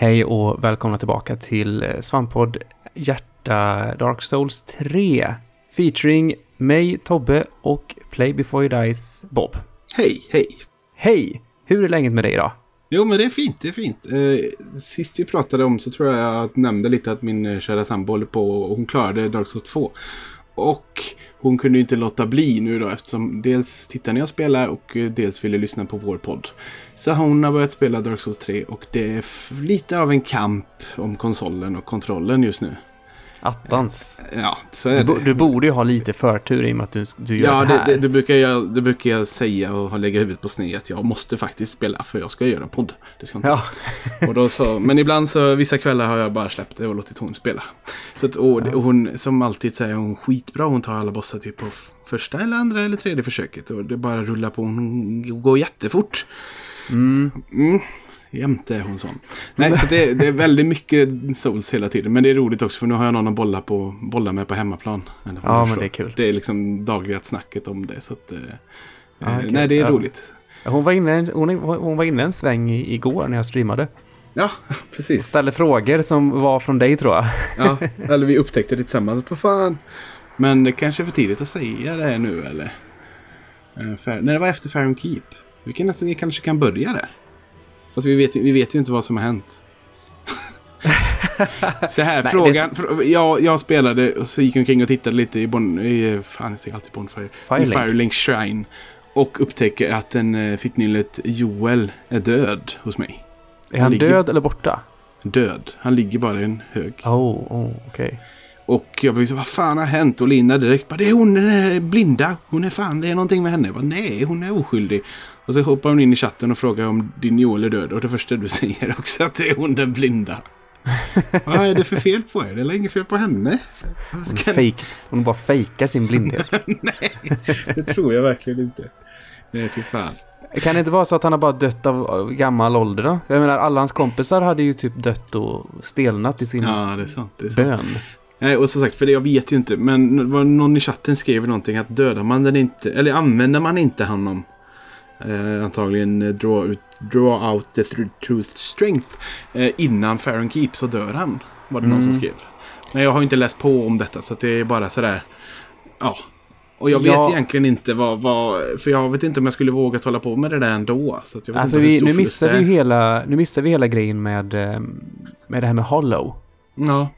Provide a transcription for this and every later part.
Hej och välkomna tillbaka till eh, Svamppodd Hjärta Dark Souls 3. Featuring mig, Tobbe och Play Before You Dies, Bob. Hej, hej. Hej! Hur är läget med dig idag? Jo, men det är fint. Det är fint. Eh, sist vi pratade om så tror jag jag nämnde lite att min eh, kära sambo håller på och hon klarade Dark Souls 2. Och hon kunde ju inte låta bli nu då eftersom dels tittar när jag spelar och eh, dels ville lyssna på vår podd. Så hon har börjat spela Dark Souls 3 och det är lite av en kamp om konsolen och kontrollen just nu. Attans. Ja, så Du, är bo- det. du borde ju ha lite förtur i och med att du, du gör Ja, det det, här. det, det, brukar jag, det brukar jag säga och lägga huvudet på sned att jag måste faktiskt spela för jag ska göra podd. Det ska inte Ja, Och då så, men ibland så, vissa kvällar har jag bara släppt det och låtit hon spela. Så att, och, och hon, som alltid säger hon skitbra. Hon tar alla bossar typ på första eller andra eller tredje försöket. Och det bara rullar på. Hon går jättefort. mm, Mm. Jämte är hon sån. Nej, så det, det är väldigt mycket souls hela tiden. Men det är roligt också för nu har jag någon att bolla, på, bolla med på hemmaplan. Ja, men det är kul. Det är liksom dagliga snacket om det. Så att, eh, Ja, eh, okej. nej, det är Ja. roligt. hon, var inne, hon, hon var inne en sväng igår när jag streamade. Ja, precis. Ställde frågor som var från dig tror jag. Ja, eller vi upptäckte det tillsammans. Vad fan. Men det kanske är för tidigt att säga det här nu eller? Eh, Fair, när det var efter Farum Keep. Vi, kan nästan, vi kanske kan börja där. Fast vi vet, vi vet ju inte vad som har hänt. Så här, Nej, frågan. fr- Jag, jag spelade och så gick jag omkring och tittade lite i, bon, i fan jag säger alltid Bonfire. Firelink. I Firelink Shrine. Och upptäcker att den uh, fittnyllet Joel är död hos mig. Är han ligger- död eller borta? Död. Han ligger bara i en hög. Oh, oh okej. Och jag blev så vad fan har hänt? Och Linda direkt bara, det är hon, den är blinda. Hon är fan, det är någonting med henne. Jag bara, nej, hon är oskyldig. Och så hoppar hon in i chatten och frågar om din Joel är död. Och det första du säger också att det är hon den blinda. vad är det för fel på er? Det är inget fel på henne. Hon, Ska- fake, hon bara fejkar sin blindhet. nej, det tror jag verkligen inte. Nej, fy fan. kan det inte vara så att han har bara dött av av gammal ålder då? Jag menar, alla hans kompisar hade ju typ dött och stelnat i sin Ja, det är sant. Det är sant. bön. Nej, och som sagt, för det, jag vet ju inte. Men var någon i chatten skrev någonting att dödar man den inte, eller använder man inte honom. Eh, antagligen eh, draw, ut, draw out the truth strength. Eh, innan Farron Keep så dör han. Var det någon som Mm. skrev. Men jag har inte läst på om detta så att det är bara sådär. Ja. Och jag Ja. vet egentligen inte vad, vad, för jag vet inte om jag skulle våga hålla på med det där ändå. Så jag vet Ja, inte vi, nu, missar vi ju hela, nu missar vi hela grejen med, eh, med det här med Hollow. Ja.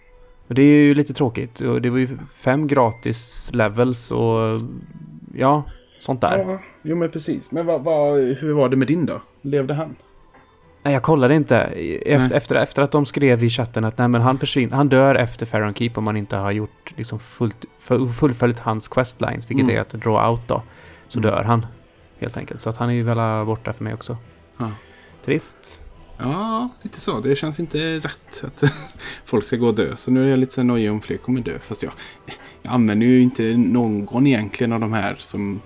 Och det är ju lite tråkigt. Och det var ju fem gratis levels och ja, sånt där. ja. Jo men precis. Men vad, vad, hur var det med din då? Levde han? Nej, jag kollade inte. Efter, efter, efter att de skrev i chatten att nej, men han, försvinner, han dör efter Farron Keep om man inte har gjort liksom fullt, full, fullföljt hans questlines, vilket Mm. är att draw out då. Så Mm. dör han. Helt enkelt. Så att han är ju väl borta för mig också. Ja. Trist. Ja, lite så. Det känns inte rätt att folk ska gå och dö. Så nu är jag lite så nöjd om fler kommer dö. Fast jag, jag använder ju inte någon egentligen av de här som...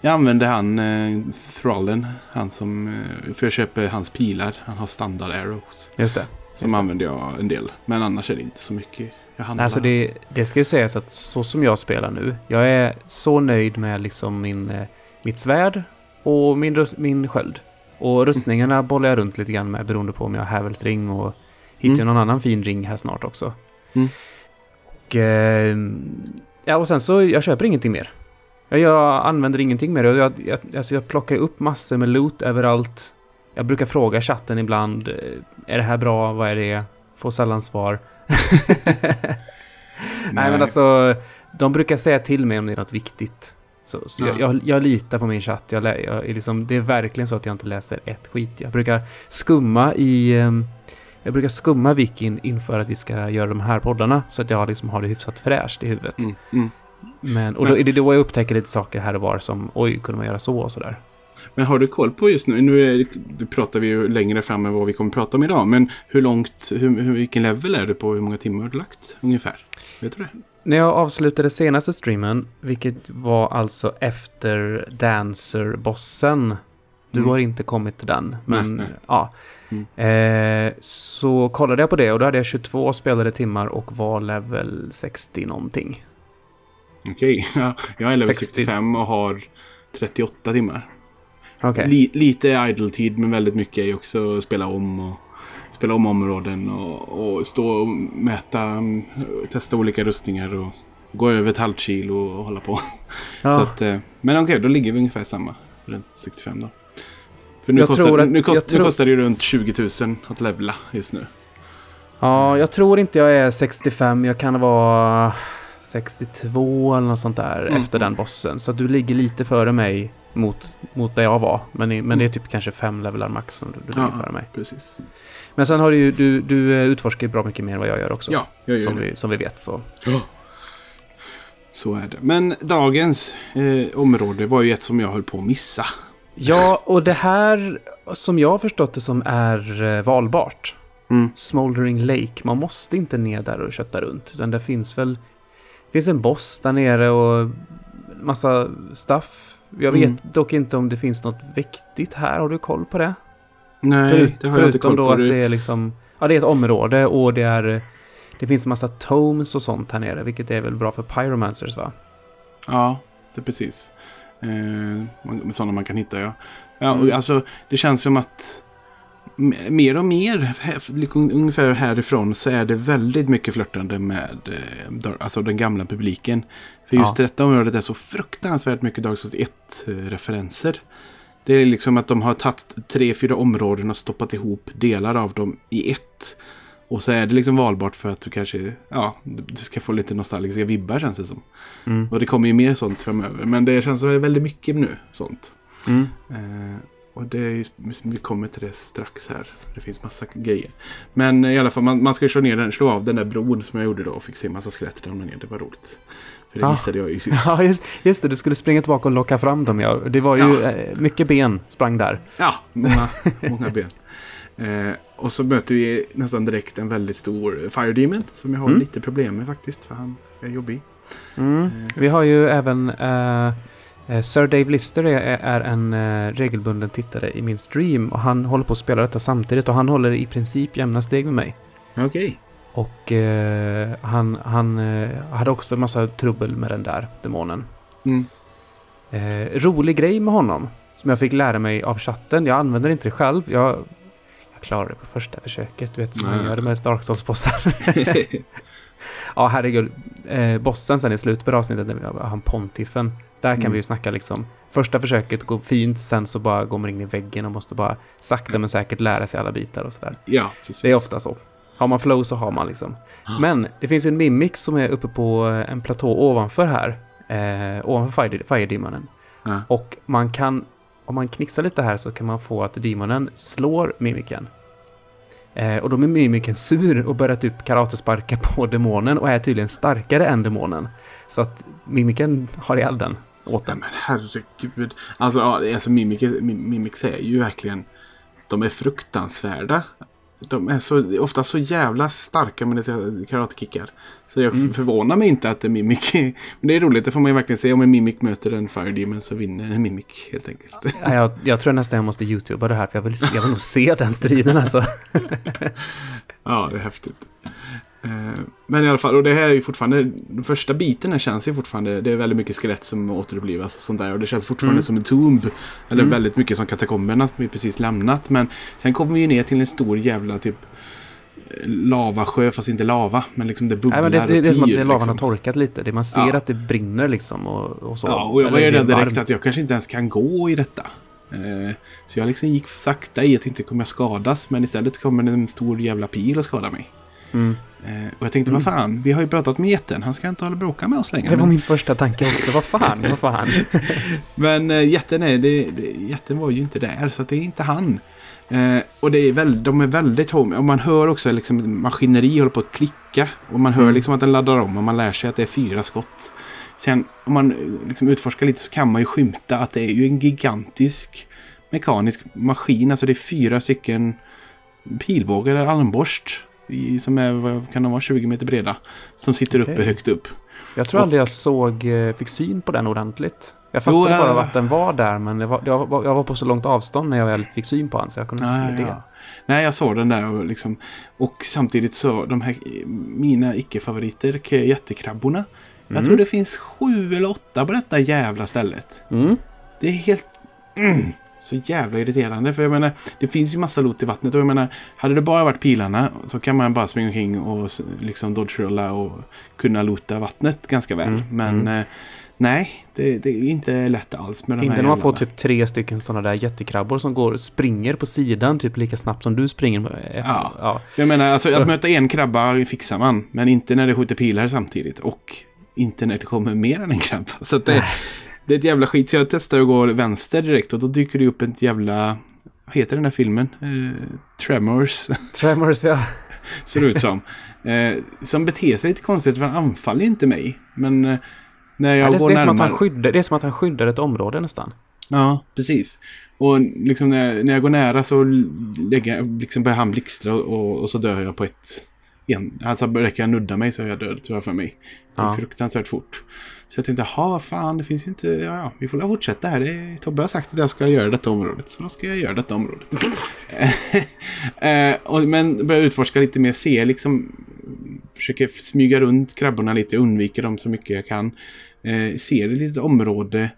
Jag använder han, eh, Thrallen, han som... Eh, för jag köper hans pilar. Han har standard arrows. Just det. Som Just det. använder jag en del. Men annars är det inte så mycket. Alltså det, det ska ju sägas att så som jag spelar nu, jag är så nöjd med liksom min, eh, mitt svärd och min, min sköld. Och rustningarna bollar jag runt lite grann med beroende på om jag har Havels ring och hittar Mm. någon annan fin ring här snart också. Mm. Och, eh, ja, och sen så, jag köper ingenting mer. Jag, använder ingenting mer. Jag, jag, alltså jag plockar upp massor med loot överallt. Jag brukar fråga chatten ibland, eh, är det här bra, vad är det? Får sällan svar. Nej. men alltså, de brukar säga till mig om det är något viktigt. Så, så jag, Ja. jag, jag litar på min chatt. Jag, jag liksom, det är verkligen så att jag inte läser ett skit. Jag brukar skumma i... ehm, Jag brukar skumma wikin inför att vi ska göra de här poddarna. Så att jag liksom har det hyfsat fräscht i huvudet. Mm, mm. Men, och då är det då jag upptäcker lite saker här och var som oj, kunde man göra så och sådär. Men har du koll på just nu, nu är, pratar vi ju längre fram än vad vi kommer prata om idag, men hur långt, hur, hur, vilken level är du på, hur många timmar har du lagt ungefär? Vet du det? När jag avslutade senaste streamen, vilket var alltså efter Dancer-bossen. Du Mm. har inte kommit till den, men nej. ja. Mm. Eh, så kollade jag på det och då hade jag 22 spelade timmar och var level 60 någonting. Okej, ja, jag är level 60. 65 och har 38 timmar. Okej. Li, lite idle tid men väldigt mycket är också spela om och spela om områden och, och stå och mäta, mm, testa olika rustningar och gå över ett halvt kilo och hålla på. Ja. Så att, eh, men okej, då ligger vi ungefär samma. Runt 65 då. För nu, Jag kostar, att- nu, kost, tror- nu kostar det ju runt 20 000 att levla just nu. Ja, jag tror inte jag är 65. Jag kan vara 62 eller något sånt där Mm, efter mm. den bossen. Så du ligger lite före mig mot, mot där jag var. Men, men det är typ kanske fem levelar max som du, du ligger före mig. precis. Men sen har du ju, du, du eh, utforskar ju bra mycket mer än vad jag gör också. Ja, jag gör som, det. vi, som vi vet så. Så är det. Men dagens eh, område var ju ett som jag höll på att missa. Ja, och det här som jag har förstått det som är eh, valbart. Mm. Smoldering Lake. Man måste inte ner där och kötta runt. Utan det finns väl... Det finns en boss där nere och massa stuff. Jag vet Mm. dock inte om det finns något viktigt här. Har du koll på det? Nej, Förut, det har jag inte förutom koll då på. att Det- det är liksom... Ja, det är ett område och det är... Det finns en massa tomes och sånt här nere. Vilket är väl bra för pyromancers va? Ja, det är precis. Eh, sådana man kan hitta, ja. ja Mm. alltså, det känns som att mer och mer, ungefär härifrån, så är det väldigt mycket flörtande med eh, alltså den gamla publiken. För just Ja. detta området är så fruktansvärt mycket Dark Souls 1-referenser. Det är liksom att de har tagit tre, fyra områden och stoppat ihop delar av dem i ett. Och så är det liksom valbart för att du kanske, ja, du ska få lite nostalgiska vibbar känns det som. Mm. Och det kommer ju mer sånt framöver. Men det känns som det är väldigt mycket nu sånt. Mm. Eh, och det är, ju- vi kommer till det strax här. Det finns massa grejer. Men i alla fall, man, man ska slå, ner den, slå av den där bron som jag gjorde då och fick se massa skelett ramla ner. Det var roligt. För det Ah. missade jag ju sist. Ja, just, just det. Du skulle springa tillbaka och locka fram dem. Ja. Det var ju Ja. eh, mycket ben sprang där. Ja, många, många ben. Eh, och så möter vi nästan direkt en väldigt stor Fire Demon. Som jag har Mm. lite problem med faktiskt. För han är jobbig. Mm. Vi har ju även eh, eh, Sir Dave Lister är, är en eh, regelbunden tittare i min stream och han håller på att spela detta samtidigt och han håller i princip jämna steg med mig. Okej. Och eh, han, han eh, hade också en massa trubbel med den där demonen. Mm. Eh, rolig grej med honom som jag fick lära mig av chatten. Jag använder inte det själv. Jag, jag klarade det på första försöket. Du vet som man gör det med Dark Souls-bossar. Ja, herregud. Eh, bossen sen i slutet på avsnittet, han pontiffen. Där kan Mm. vi ju snacka liksom. Första försöket går fint, sen så bara går man in i väggen och måste bara sakta men säkert lära sig alla bitar och sådär. ja, precis. Det är ofta så. Har man flow så har man liksom. Men det finns ju en mimic som är uppe på eh, en platå ovanför här. Eh, ovanför Fire, Fire. Ja. Och man kan, om man knixar lite här så kan man få att demonen slår mimiken. Eh, och då är mimiken sur och börjar typ karatesparka på demonen och är tydligen starkare än demonen. Så att mimiken har ihjäl den åt den. men herregud. Alltså, ja, alltså Mimics, Mimics är ju verkligen... De är fruktansvärda. De är så, ofta så jävla starka med dessa karatekickar. Så jag Mm. förvånar mig inte att en Mimic... Men det är roligt, det får man ju verkligen se. Om en Mimic möter en Fire Demon så vinner en Mimic helt enkelt. Ja, jag, jag tror nästan jag måste youtuba det här för jag vill, se- jag vill nog se den striden alltså. ja, det är häftigt. Eh, Men i alla fall, och det här är ju fortfarande, den första biten här känns ju fortfarande, det är väldigt mycket skelett som återupplivas och sånt där. Och det känns fortfarande Mm. som en tomb. Eller Mm. väldigt mycket som katakomberna vi precis lämnat. Men sen kommer vi ju ner till en stor jävla typ eh, lavasjö, fast inte lava. Men liksom det bubblar Nej, det, det, det är som att lavan liksom. har torkat lite. Det man ser Ja. att det brinner liksom och, och så. Ja, och jag var ju rädd direkt att jag kanske inte ens kan gå i detta. Eh, Så jag liksom gick sakta i, jag tänkte kommer jag skadas? Men istället kommer en stor jävla pil och skada mig. Mm. Eh, Och jag tänkte, vad fan, vi har ju pratat med jätten, han ska inte hålla bråka med oss längre. Det var Men, min första tanke också. Vad fan, vad fan. men eh, jätten, är, det, det, jätten var ju inte där, så det är inte han. Eh, och det är väl, de är väldigt home. Och man hör också liksom maskineri håller på att klicka. Och man hör Mm. liksom att den laddar om och man lär sig att det är fyra skott. Sen om man eh, liksom utforskar lite så kan man ju skymta att det är ju en gigantisk mekanisk maskin. Alltså det är fyra stycken pilbågar eller armborst. I, som är, vad kan de vara, 20 meter breda. Som sitter uppe Okej. högt upp. Jag tror aldrig jag såg, eh, fick syn på den ordentligt. Jag Jo, fattade bara äh. att den var där, men det var, jag, var, jag var på så långt avstånd när jag väl fick syn på den, så jag kunde inte Ah, se det. ja. Nej, jag såg den där och liksom. Och samtidigt så de här mina icke-favoriter, jättekrabborna. Jag Mm. tror det finns sju eller åtta på detta jävla stället. Mm. Det är helt... Mm. Så jävla irriterande. För jag menar, det finns ju massa loot i vattnet. Och jag menar, hade det bara varit pilarna så kan man bara springa omkring och liksom dodge-rulla och kunna loota vattnet ganska väl. Mm, Men eh, nej, det, det är inte lätt alls med de Inte när man får typ tre stycken sådana där jättekrabbor som går springer på sidan typ lika snabbt som du springer. Efter. Ja. Ja. Jag menar, alltså att möta en krabba fixar man. Men inte när det skjuter pilar samtidigt. Och inte när det kommer mer än en krabba. Så det, det är ett jävla skit. Så jag testar att gå vänster direkt och då dyker det upp ett jävla... Vad heter den där filmen? Eh, Tremors. Tremors, ja. ser det ut som. Eh, som beter sig lite konstigt för han anfaller inte mig. Men eh, när jag ja det, går det, är som att närmare... han skyddar, det är som att han skyddar ett område nästan. Ja, precis. Och liksom när, när jag går nära så lägger, liksom börjar han blixtra och, och så dör jag på ett... En, alltså räcker jag nudda mig så är jag död tror jag för mig. Det är Ja. fruktansvärt fort. Så jag tänkte, vad fan, det finns ju inte... Ja, ja, vi får väl fortsätta här. Det, Tobbe har sagt att jag ska göra detta området. Så då ska jag göra detta området. eh, och, men börjar utforska lite mer, se liksom... Försöker smyga runt krabborna lite, undviker dem så mycket jag kan. Eh, ser ett litet område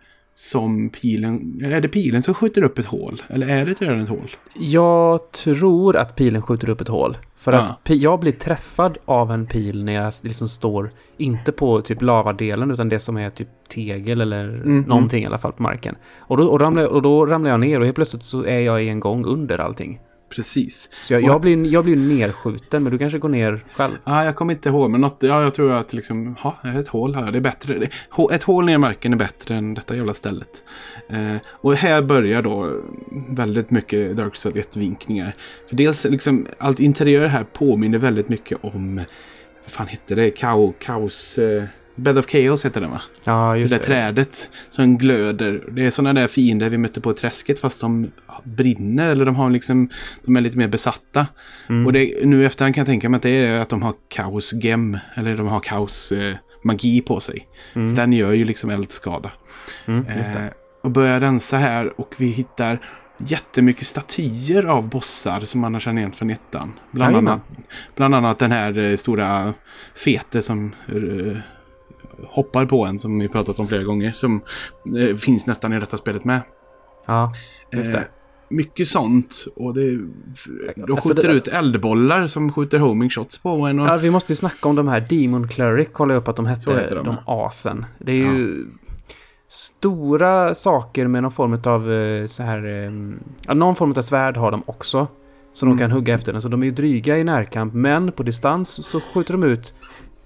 som pilen... Är det pilen som skjuter upp ett hål? Eller är det redan ett hål? Jag tror att pilen skjuter upp ett hål. För Ja. att jag blir träffad av en pil när jag liksom står, inte på typ lavadelen, utan det som är typ tegel eller Mhm. någonting i alla fall på marken. Och då, och, ramlar, och då ramlar jag ner och helt plötsligt så är jag i en gång under allting. Precis. Så jag, jag, blir, jag blir nerskjuten, men du kanske går ner själv. Ja, jag kommer inte ihåg, men något, ja, jag tror att liksom, ha, ett hål här, det är bättre. Det, ett hål ner i marken är bättre än detta jävla stället. Eh, och här börjar då väldigt mycket Dark Souls 1-vinkningar. För dels liksom, allt interiör här påminner väldigt mycket om, vad fan hette det? Kao, kaos... Eh, Bed of Chaos heter den va? Ja, Det just där det. trädet som glöder. Det är sådana där fiender vi mötte på träsket fast de brinner eller de har liksom de är lite mer besatta. Mm. Och det, nu efterhand kan jag tänka mig att det är att de har kaos gem eller de har kaos eh, magi på sig. Mm. Den gör ju liksom eldskada. Mm, det. Eh, och börjar rensa här och vi hittar jättemycket statyer av bossar som man har känner igen från ettan. Bland, annat, bland annat den här eh, stora fete som eh, hoppar på en som vi pratat om flera gånger. Som eh, finns nästan i detta spelet med. Ja, just det. Eh, mycket sånt. Och det, de Alltså, skjuter det- ut eldbollar som skjuter homing shots på en. Och, Ja, vi måste ju snacka om de här Demon Cleric, kolla upp att de hette, heter de, de ja. asen. Det är ju stora saker med någon form av eh, så här, eh, ja, någon form av svärd har de också. Så de Mm. kan hugga efter den, så de är ju dryga i närkamp, men på distans så skjuter de ut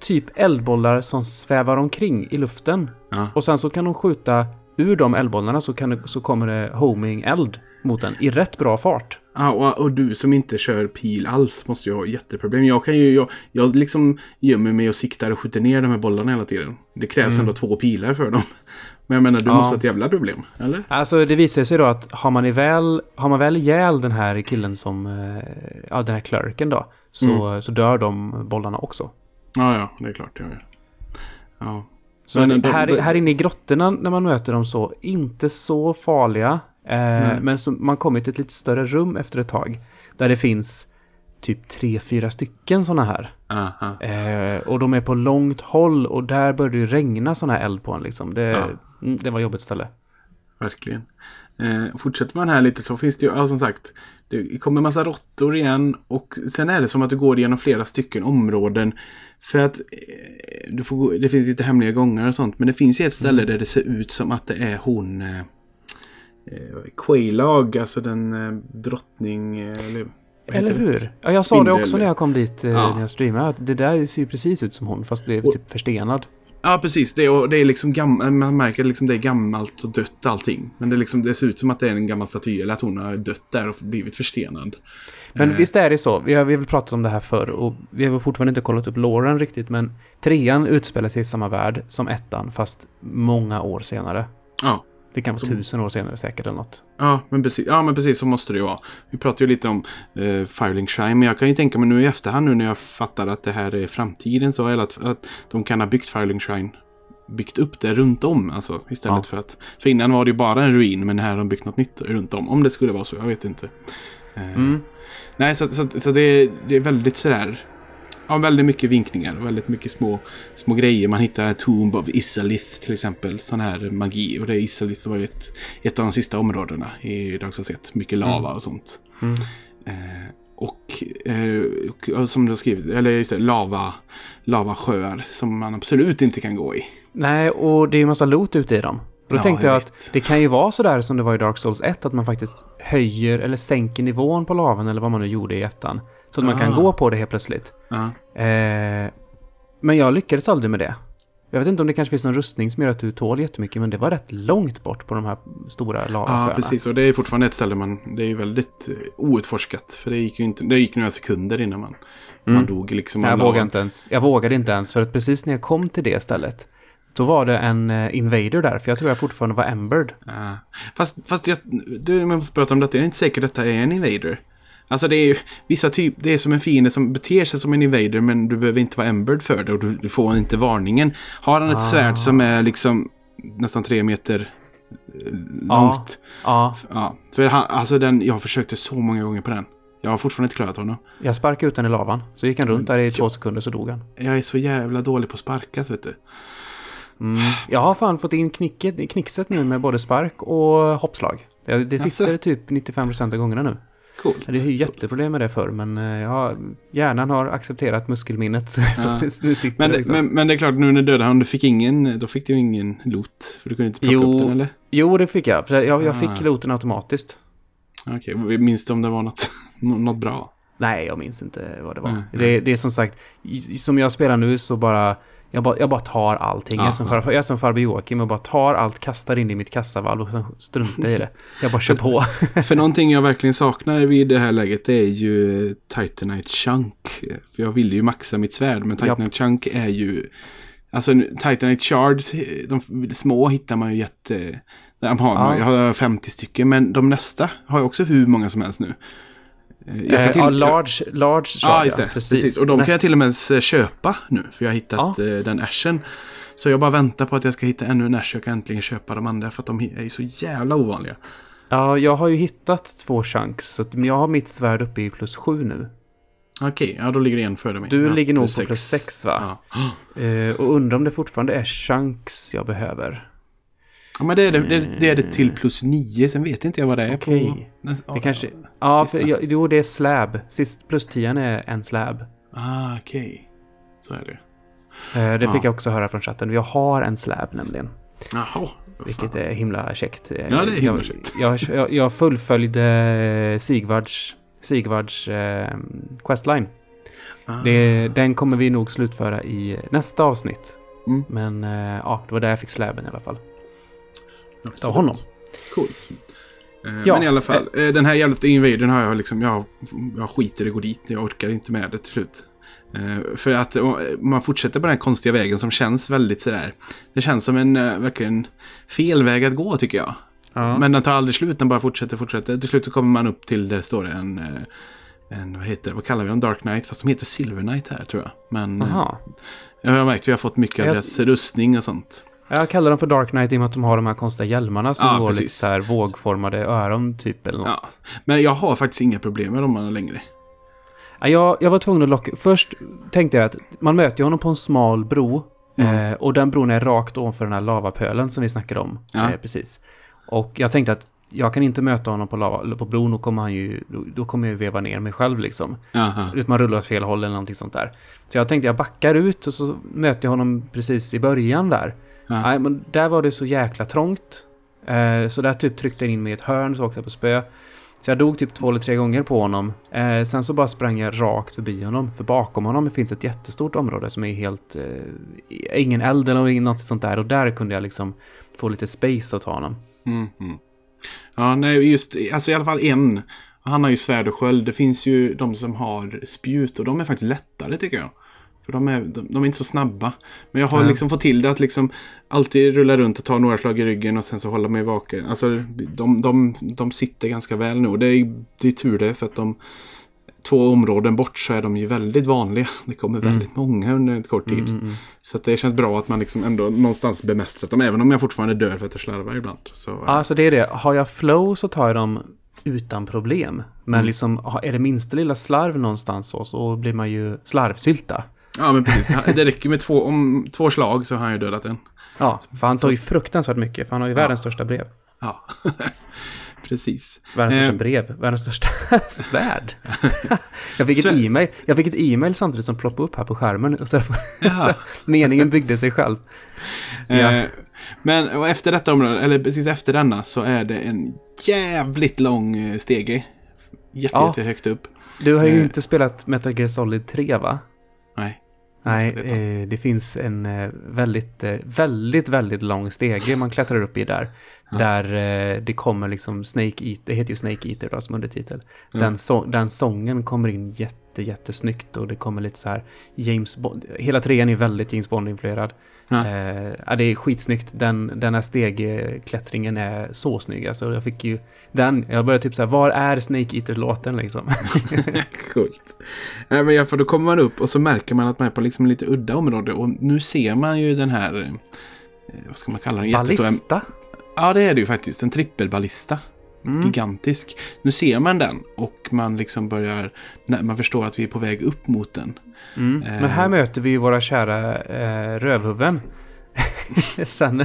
typ eldbollar som svävar omkring i luften. Ja. Och sen så kan de skjuta ur de eldbollarna så, kan så kommer det homing-eld mot den i rätt bra fart. Ja, och, och du som inte kör pil alls måste ju ha jätteproblem. Jag kan ju, jag, jag liksom gömmer mig och siktar och skjuter ner de här bollarna hela tiden. Det krävs Mm. ändå två pilar för dem. Men jag menar, du Ja. måste ha ett jävla problem, eller? Alltså det visar sig då att har man, väl, har man väl ihjäl den här killen som, eh, ja den här clerken då, så, så dör de bollarna också. Ja, ja, det är klart jag gör. Ja. Så Men att de- här, inne i grottorna när man möter dem så, inte så farliga. Eh, men så, man kommer till ett lite större rum efter ett tag. Där det finns typ tre, fyra stycken sådana här. Aha. Eh, och de är på långt håll och där börjar det regna sån här eld på en liksom. Det, Ja. mm, det var jobbigt ställe. Verkligen. Eh, fortsätter man här lite så finns det ju, ja, som sagt, det kommer massa råttor igen och sen är det som att du går igenom flera stycken områden. För att eh, du får gå, det finns lite hemliga gångar och sånt, men det finns ju ett ställe Mm. där det ser ut som att det är hon eh, eh, Quailag, alltså den eh, drottning... Eh, eller Eller det? hur? Ja, jag sa det Spindel. också när jag kom dit eh, Ja. när jag streamade. Att det där ser ju precis ut som hon, fast det är Och- typ förstenad. Ja, precis. Det är, och det är liksom man märker liksom det är gammalt och dött allting. Men det, liksom, det ser ut som att det är en gammal staty eller att hon har dött där och blivit förstenad. Men Eh. visst är det så. Vi har, vi har väl pratat om det här förr och vi har fortfarande inte kollat upp Lauren riktigt. Men trean utspelar sig i samma värld som ettan, fast många år senare. Ja. Det kan vara Som- tusen år senare säkert eller något. Ja men, precis, ja, men precis så måste det ju vara. Vi pratade ju lite om eh, Firelink Shrine, men jag kan ju tänka mig nu i efterhand nu när jag fattar att det här är framtiden så, eller att, att de kan ha byggt Firelink Shrine byggt upp det runt om alltså istället Ja. för att för innan var det ju bara en ruin men här har de byggt något nytt runt om om det skulle vara så jag vet inte. Eh, Mm. Nej så, så, så det, det är väldigt sådär Ja, väldigt mycket vinkningar och väldigt mycket små, små grejer. Man hittar Tomb of Isalith till exempel. Sån här magi. Och det Isalith var ju ett, ett av de sista områdena i Dark Souls 1. Mycket lava Mm. och sånt. Mm. Eh, och, eh, som du har skrivit, eller just det, lava, lavasjöar som man absolut inte kan gå i. Nej, och det är ju massa loot ute i dem. Då Ja, tänkte jag jag att det kan ju vara sådär som det var i Dark Souls 1, att man faktiskt höjer eller sänker nivån på lavan eller vad man nu gjorde i ettan. Så att man kan Ah. gå på det helt plötsligt. Ja. Eh, men jag lyckades aldrig med det. Jag vet inte om det kanske finns någon rustning som gör att du tål jättemycket, men det var rätt långt bort på de här stora lavasjöarna. ja, precis. Och det är fortfarande ett ställe man, det är ju väldigt eh, outforskat. För det gick ju inte, det gick några sekunder innan man, Mm. man dog liksom. Jag, vågade inte ens, jag vågade inte ens, för att precis när jag kom till det stället, då var det en eh, invader där, för jag tror jag fortfarande var embered. Ja. Fast, fast jag, du jag måste prata om detta. Jag är inte säker att detta är en invader. Alltså det är ju vissa typ, det är som en fiende som beter sig som en invader men du behöver inte vara embered för det och du, du får inte varningen. Har han ett Ah. svärd som är liksom nästan tre meter eh, långt. Ja, Ja. För han, alltså den, jag försökte så många gånger på den. Jag har fortfarande inte klarat honom. jag sparkade ut den i lavan. Så gick han runt där i två sekunder så dog han. Jag är så jävla dålig på att sparkas vet du. Mm. Jag har fan fått in knicket, knickset nu med både spark och hoppslag. Det, det sitter Jaså? typ 95% av gångerna nu. Coolt. Det är ju jätteproblem med det förr, men eh, jag har, hjärnan har accepterat muskelminnet. så Ja. att det, nu sitter Men, det det, liksom. men, men det är klart, nu när honom, du fick ingen, då fick du ingen loot. För du kunde inte plocka Jo. upp den eller? Jo, det fick jag. För jag, jag Ah. fick looten automatiskt. Okej, minns du om det var något, något bra? Nej, jag minns inte vad det var. Mm, Det, det är som sagt, som jag spelar nu så bara... Jag bara, jag bara tar allting. Jag är, som far, jag är som farbror Joakim och bara tar allt, kastar in i mitt kassavalv och struntar i det. Jag bara kör på. För någonting jag verkligen saknar vid det här läget det är ju Titanite Chunk. För jag ville ju maxa mitt svärd men Titanite Chunk är ju... Alltså Titanite Shards, de små hittar man ju jätte... Där har man, Ja. Jag har 50 stycken men de nästa har jag också hur många som helst nu. Eh, Jag Eh, till, ja, large, large shard, Ja, just det. Precis. Och de kan jag Näst- till och med köpa nu. För jag har hittat eh, den ashen. Så jag bara väntar på att jag ska hitta ännu en ash. Jag kan äntligen köpa de andra. För att de är så jävla ovanliga. Ja, jag har ju hittat två chunks. Så jag har mitt svärd uppe i plus sju nu. Okej, ja då ligger det en före mig. Du ja, ligger nog på plus sex va? Ja. Eh, och undrar om det fortfarande är chunks jag behöver. Ja, men det är det, det, det är det till plus nio. Sen vet inte jag vad det är Okej. på... näst- Det kanske... Ja, för, jo det är slab. Sist plus 10 är en slab. Ah, okej. Så är det. Eh, det Ja. fick jag också höra från chatten. Jag har en slab nämligen. Jaha. Vilket är himla käckt. Eh, Ja, det är himla jag, käckt. Jag, jag, jag fullföljde Sigvards, Sigvards eh, questline. Ah. Det, den kommer vi nog slutföra i nästa avsnitt. Mm. Men eh, ja, det var där jag fick släben i alla fall. Absolut. av honom. Coolt. Eh, Ja, men i alla fall, eh, den här jävla invadern har jag liksom, jag, jag skiter i att gå dit. Jag orkar inte med det till slut. Eh, för att eh, man fortsätter på den här konstiga vägen som känns väldigt sådär. Det känns som en eh, verkligen fel väg att gå tycker jag. Ja. Men den tar aldrig slut, den bara fortsätter, fortsätter. Till slut så kommer man upp till, där står det en, eh, en vad heter vad kallar vi den? Dark Knight, fast de heter Silver Knight här tror jag. Men eh, Aha. jag har märkt att vi har fått mycket av deras rustning och sånt. Jag kallar dem för Dark Knight i och med att de har de här konstiga hjälmarna som Ja, går lite precis. så här vågformade öron typ eller något. Ja. Men jag har faktiskt inga problem med dem längre. Ja, Jag, jag var tvungen att locka... Först tänkte jag att man möter ju honom på en smal bro. Mm. Eh, och den bron är rakt ovanför den här lavapölen som vi snackade om. Ja. Eh, precis. Och jag tänkte att jag kan inte möta honom på, lava, på bron, då kommer, han ju, då, då kommer jag ju veva ner mig själv liksom. Jaha. Ut man rullar åt fel håll eller någonting sånt där. Så jag tänkte jag backar ut och så möter jag honom precis i början där. Ja. Nej, men där var det så jäkla trångt. Eh, så där typ tryckte jag in mig i ett hörn så åkte jag på spö. Så jag dog typ två eller tre gånger på honom. Eh, sen så bara sprang jag rakt förbi honom. För bakom honom finns ett jättestort område som är helt... Eh, ingen eld eller något sånt där. Och där kunde jag liksom få lite space att ta honom. Mm, mm. Ja, nej, just alltså i alla fall en. Han har ju svärd och sköld. Det finns ju de som har spjut och de är faktiskt lättare tycker jag. För de är, de, de är inte så snabba. Men jag har Nej. liksom fått till det att liksom alltid rulla runt och ta några slag i ryggen och sen så hålla mig vaken. Alltså de, de, de sitter ganska väl nu. Och det är, det är tur det för att de två områden bort så är de ju väldigt vanliga. Det kommer Mm. väldigt många under en kort tid. Mm, mm, mm. Så det känns bra att man liksom ändå någonstans bemästrat dem. Även om jag fortfarande dör för att jag slarvar ibland. Så, Ja, alltså det är det. Har jag flow så tar jag dem utan problem. Men Mm. liksom, är det minsta lilla slarv någonstans så, så blir man ju slarvsylta. Ja, men precis. Det räcker med två, om två slag så har han ju dödat en. Ja, för han tar ju fruktansvärt mycket, för han har ju Ja. världens största brev. Ja, precis. Världens största Eh. brev, världens största svärd. jag, fick ett Svärd. e-mail, jag fick ett e-mail samtidigt som ploppade upp här på skärmen. Och så, Ja. meningen byggde sig själv. Ja. Eh, men efter detta område, eller precis efter denna, så är det en jävligt lång eh, stege. Jätte, Ja. jätte högt upp. Du har ju Eh. inte spelat Metal Gear Solid 3 va? Nej. Eh, det finns en eh, väldigt, eh, väldigt, väldigt lång stege man klättrar upp i där. Ja. Där det kommer liksom Snake Eater, det heter ju Snake Eater då som undertitel. Ja. Den, så, den sången kommer in jätte, jättesnyggt och det kommer lite så här James Bond. Hela trean är väldigt James Bond-influerad. Ja. Eh, ja, det är skitsnyggt. Den, den här stegklättringen är så snygg. Alltså, jag fick ju den, jag började typ så här, var är Snake Eater-låten liksom? Coolt. Nej, men i alla fall, då kommer man upp och så märker man att man är på liksom lite udda område. Och nu ser man ju den här, eh, vad ska man kalla den? Jättestora- Ballista? Ja, det är det ju faktiskt. En trippelballista. Mm. Gigantisk. Nu ser man den och man liksom börjar, man förstår att vi är på väg upp mot den. Mm. Eh. Men här möter vi ju våra kära eh, rövhuvuden. sen,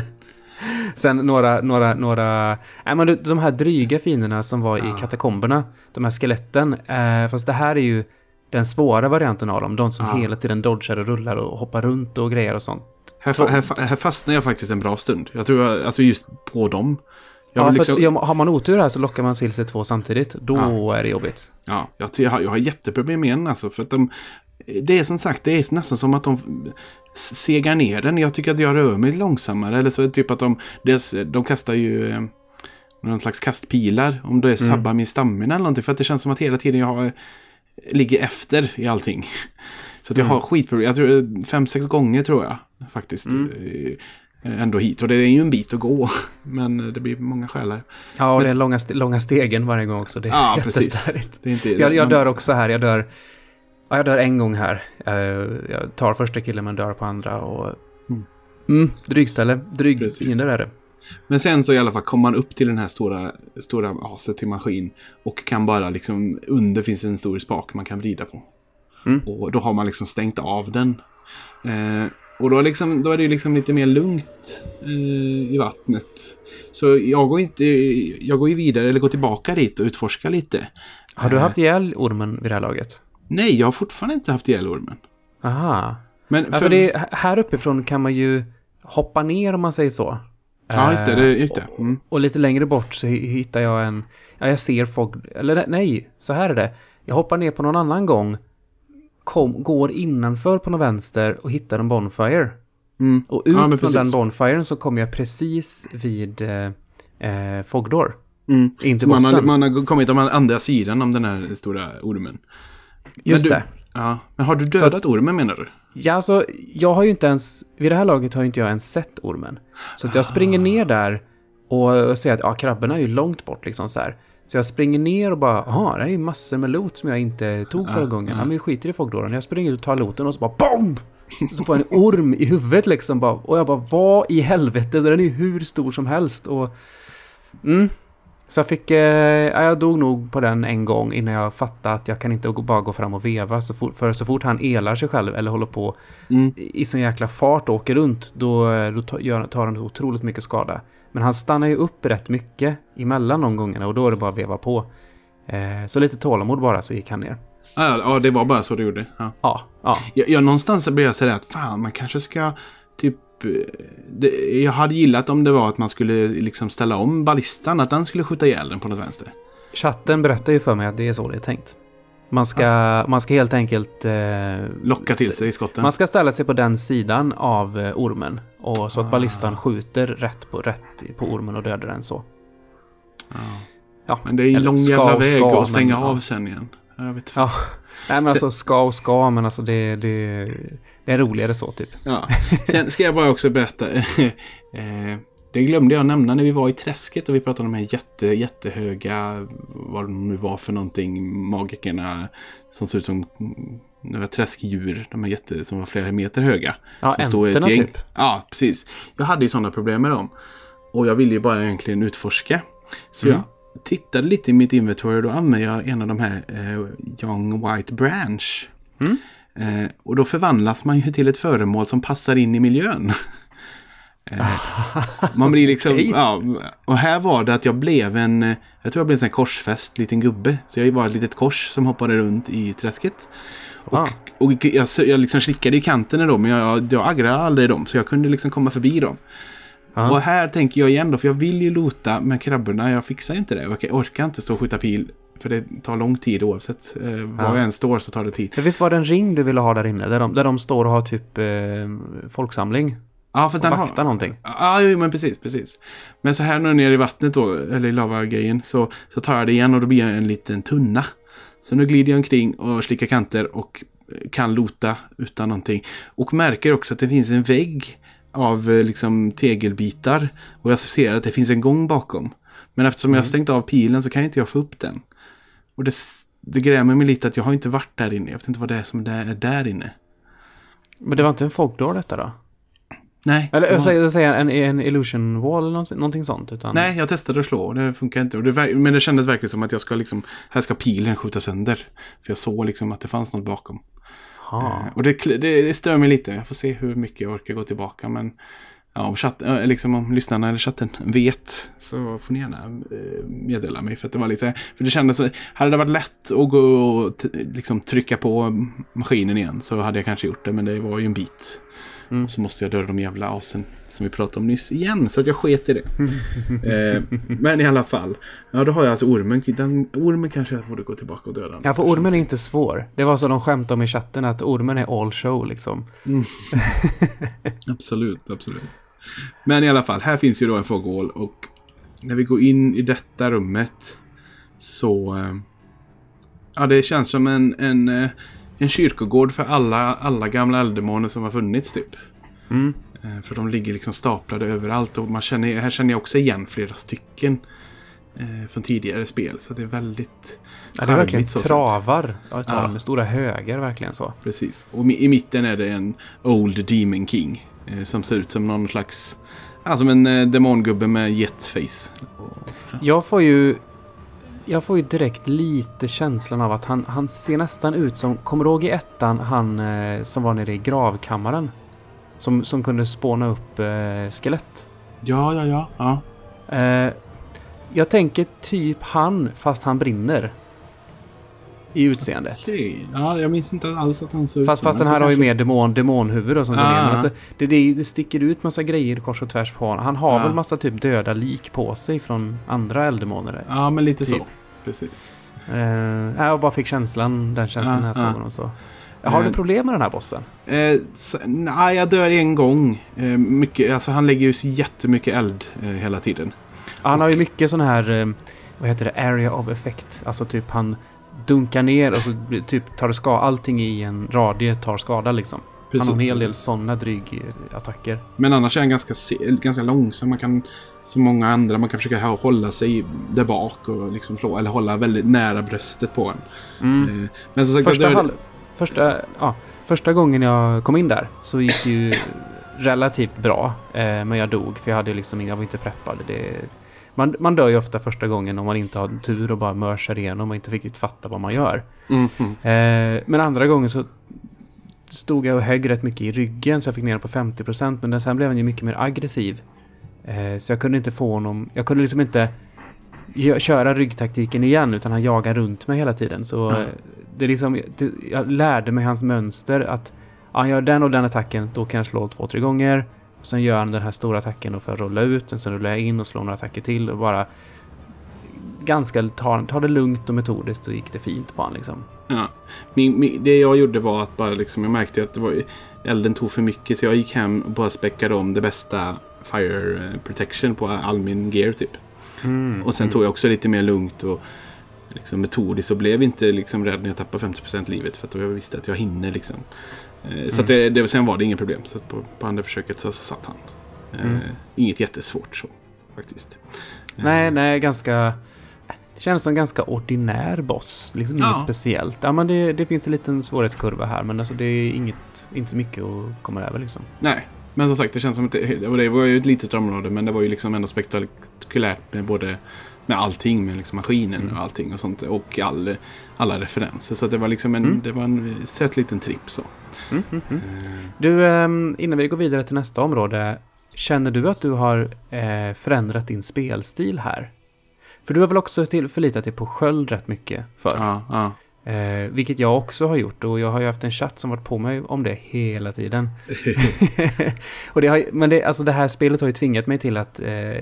sen några, några, några... Nej, men de här dryga fienderna som var i katakomberna. De här skeletten. Eh, fast det här är ju den svåra varianten av dem. De som Ja. hela tiden dodgar och rullar och hoppar runt och grejer och sånt. Här, fa- här, fa- här fastnar jag faktiskt en bra stund. Jag tror, jag, alltså just på dem. Ja, för liksom, har man otur här så lockar man till sig två samtidigt. Då Ja. är det jobbigt. Ja, jag, jag, har, jag har jätteproblem med den alltså. För att de, det är som sagt, det är nästan som att de segar ner den. Jag tycker att jag rör mig långsammare. Eller så är det typ att de, dels, de kastar ju eh, någon slags kastpilar. Om det är sabbar min stamina eller någonting. För att det känns som att hela tiden jag har, ligger efter i allting. Så att jag Mm. har skitproblem. Jag tror eh, fem, sex gånger tror jag faktiskt. Mm. Eh, Ändå hit. Och det är ju en bit att gå. Men det blir många själar. Ja, och Men- det är långa, långa stegen varje gång också. Det är Ja, precis. jättestörigt. Det är inte, jag, jag dör också här. Jag dör, ja, jag dör en gång här. Eh, jag tar första killen men dör på andra. Och, Mm. mm, drygställe. Dryg Precis. fiender är det. Men sen så i alla fall kommer man upp till den här stora, stora aset till maskin. Och kan bara liksom, under finns en stor spak man kan vrida på. Mm. Och då har man liksom stängt av den. Eh, och då, liksom, då är det liksom lite mer lugnt eh, i vattnet. Så jag går inte, jag går ju vidare eller går tillbaka dit och utforskar lite. Har du Eh, haft ihjäl ormen vid det här laget? Nej, jag har fortfarande inte haft ihjäl ormen. Aha. Men Ja, för det, här uppifrån kan man ju hoppa ner om man säger så. Ja, just det. det, just det. Eh, Mm. Och lite längre bort så hi- hittar jag en... Ja, jag ser folk... Eller nej, så här är det. Jag hoppar ner på någon annan gång. Kom, går innanför på någon vänster och hittar en bonfire. Mm. Och ut Ja, från precis. den bonfiren så kommer jag precis vid eh, eh, Fogdor. Mm. Inte Så man, har, man har kommit om andra sidan om den här stora ormen. Just du- det. Ja, men har du dödat ormen menar du? Ja, alltså, jag har ju inte ens... Vid det här laget har ju inte jag ens sett ormen. Så jag springer ner där och ser att ja, krabborna är ju långt bort liksom så här. Så jag springer ner och bara, jaha, det är ju massor med loot som jag inte tog förra gången. ja. Men vi skiter i folkdåren. Jag springer ut och tar looten och så bara BOOM! Så får jag en orm i huvudet liksom bara. Och jag bara, vad i helvete? Så den är ju hur stor som helst och... Mm. Så jag fick... Eh, ja, jag dog nog på den en gång innan jag fattade att jag kan inte bara gå fram och veva. Så fort, för så fort han elar sig själv eller håller på Mm. i sån jäkla fart och åker runt, då, då tar, gör, tar han otroligt mycket skada. Men han stannar ju upp rätt mycket emellan de gångerna och då är det bara att veva på. Eh, så lite tålamod bara så gick han ner. Ja, ja, det var bara så du gjorde. Ja. Ja, ja. Jag, jag, någonstans började jag säga att fan, man kanske ska typ... eh, Det, jag hade gillat om det var att man skulle liksom ställa om ballistan, att den skulle skjuta ihjäl den på något vänster. Chatten berättar ju för mig att det är så det är tänkt. Man ska, man ska helt enkelt... Eh, Locka till sig skotten. Man ska ställa sig på den sidan av eh, ormen. Och så att Ah. ballistan skjuter rätt på, rätt på ormen och dödar den så. Ja. Ja, Men det är en lång jävla väg ska, att stänga men, av ja. sen igen. Jag vet Ja. Nej men alltså ska och ska, men alltså det, det, det är roligare så typ. Ja. Sen ska jag bara också berätta. eh, det glömde jag nämna när vi var i träsket och vi pratade om de här jätte, jättehöga, vad de nu var för någonting, magikerna som ser ut som några träskdjur. De här jätte, som var flera meter höga. Ja, änterna typ. Ja, precis. Jag hade ju sådana problem med dem. Och jag ville ju bara egentligen utforska. Så Mm. jag tittade lite i mitt inventory och då använde jag en av de här eh, Young White Branch. Mm. Eh, och då förvandlas man ju till ett föremål som passar in i miljön. eh, man blir liksom, Okej. ja, och här var det att jag blev en, eh, jag tror jag blev en korsfäst liten gubbe. Så jag var ett litet kors som hoppade runt i träsket. Och, Ah. och jag, jag liksom slickade i kanten då, men jag, jag aggrade aldrig dem. Så jag kunde liksom komma förbi dem. Ja. Och här tänker jag igen då, för jag vill ju lota med krabborna. Jag fixar inte det. Jag orkar inte stå och skjuta pil. För det tar lång tid oavsett. Eh, var Ja. jag än står så tar det tid. För visst var det en ring du ville ha där inne? Där de, där de står och har typ eh, folksamling? Ja, för den vaktar har... någonting? Ja, jo, men precis, precis. Men så här nu nere i vattnet då, eller i lavagrejen, så, så tar jag det igen och då blir jag en liten tunna. Så nu glider jag omkring och slickar kanter och kan lota utan någonting. Och märker också att det finns en vägg av eh, liksom tegelbitar. Och jag ser att det finns en gång bakom. Men eftersom jag har stängt av pilen så kan inte jag få upp den. Och det, det grämer mig lite att jag har inte varit där inne. Jag vet inte vad det är som det är där inne. Men det var inte en folkdår detta då? Nej. Eller jag säger, jag säger en, en illusion wall eller någonting, någonting sånt? Utan... Nej, jag testade att slå och det funkar inte. Det, men det kändes verkligen som att jag ska liksom, här ska pilen skjuta sönder. För jag såg liksom att det fanns något bakom. Ha. Eh, Och det, det, det stör mig lite. Jag får se hur mycket jag orkar gå tillbaka. Men ja, om, chatt, eh, liksom om lyssnarna eller chatten vet så får ni gärna eh, meddela mig. För, att det var lite, för det kändes så, hade det varit lätt att gå och liksom trycka på maskinen igen så hade jag kanske gjort det. Men det var ju en bit. Mm. Och så måste jag döda de jävla asen som vi pratade om nyss igen. Så att jag sket i det. eh, men i alla fall. Ja, då har jag alltså ormen. Den, ormen kanske jag borde gå tillbaka och döda. Ja, för ormen är inte svår. Det var så de skämtade om i chatten att ormen är all show liksom. Absolut, absolut. Men i alla fall, här finns ju då en fågel och när vi går in i detta rummet så... eh, Ja, det känns som en, en, eh, en kyrkogård för alla, alla gamla elddemoner som har funnits typ. Mm. Eh, För de ligger liksom staplade överallt och man känner, här känner jag också igen flera stycken eh, från tidigare spel. Så det är väldigt Ja, det är verkligen travar. Ja, travar med stora högar verkligen så. Precis. Och i mitten är det en Old Demon King. Eh, som ser ut som någon slags... Ja, som en demongubbe med jetface. Jag får ju... Jag får ju direkt lite känslan av att han, han ser nästan ut som... Kommer du ihåg i ettan han som var nere i gravkammaren? Som, som kunde spåna upp eh, skelett. Ja, ja, ja. ja. Eh, jag tänker typ han, fast han brinner. I utseendet. Okej. Ja, jag minns inte alls att han såg ut Fast, fast den här har ju mer demon, demonhuvud som går Ah. ner. Alltså, det, det, det sticker ut massa grejer kors och tvärs på honom. Han har Ah. väl massa typ döda lik på sig från andra elddemoner. Ja, men lite Typ. så. Precis. Eh, jag bara fick känslan, den känslan Ah, när jag såg ah. honom så. Har du Eh. problem med den här bossen? Eh, så, nej, jag dör en gång. Eh, mycket, alltså, han lägger ju så jättemycket eld eh, hela tiden. Han har ju mycket sån här, eh, vad heter det, area of effect. Alltså typ han dunkar ner och så typ tar det ska allting i en radie tar skada liksom. Han har en hel del sådana drygattacker. Men annars är han ganska, ganska långsam. Man kan, som många andra, man kan försöka hålla sig där bak och liksom slå. Eller hålla väldigt nära bröstet på en. Mm. Eh, Men som sagt, Första, halv, första, ja, första gången jag kom in där så gick det ju relativt bra. Eh, men jag dog för jag hade liksom, jag var inte preppad. Det, man, man dör ju ofta första gången om man inte har tur och bara mörsar igenom och inte riktigt fattar vad man gör. Mhm. Eh, men andra gången så stod jag och högg rätt mycket i ryggen så jag fick ner på 50% men den, sen blev han ju mycket mer aggressiv. Eh, så jag kunde inte få honom, jag kunde liksom inte köra ryggtaktiken igen utan han jagar runt mig hela tiden. Så Ja. Det är liksom, det, jag lärde mig hans mönster att ja, han gör den och den attacken, då kan jag slå två, tre gånger. Och sen gör han den här stora attacken och för att rulla ut den, sen rullar jag in och slår några attacker till och bara ganska, ta, ta det lugnt och metodiskt så gick det fint på han liksom. Ja. Min, min, det jag gjorde var att bara liksom, jag märkte att var, elden tog för mycket. Så jag gick hem och bara späckade om det bästa fire eh, protection på all min gear typ. Mm, Och sen mm. tog jag också lite mer lugnt och liksom metodiskt och blev inte liksom rädd när jag tappade 50% livet. För att jag visste att jag hinner liksom. Eh, Så att det, det, sen var det inget problem. Så på, på andra försöket så, så satt han. Eh, Mm. Inget jättesvårt så faktiskt. Eh, Nej, nej, ganska... Det känns som en ganska ordinär boss. Liksom Ja. inget speciellt. Ja, men det, det finns en liten svårighetskurva här, men alltså det är inget, inte mycket att komma över liksom. Nej, men som sagt det känns som att det, det var ju ett litet område men det var ju liksom ändå spektakulärt med både med allting, med liksom maskinen Mm. och allting och sånt. Och all, alla referenser. Så det var liksom en, Mm. det var en söt liten tripp så. Mm, mm, mm. Eh, Du, ehm, innan vi går vidare till nästa område. Känner du att du har eh, förändrat din spelstil här? För du har väl också till, förlitat dig på sköld rätt mycket för. Ja, ja. Eh, vilket jag också har gjort och jag har ju haft en chatt som varit på mig om det hela tiden. och det har, men det, alltså det här spelet har ju tvingat mig till att eh,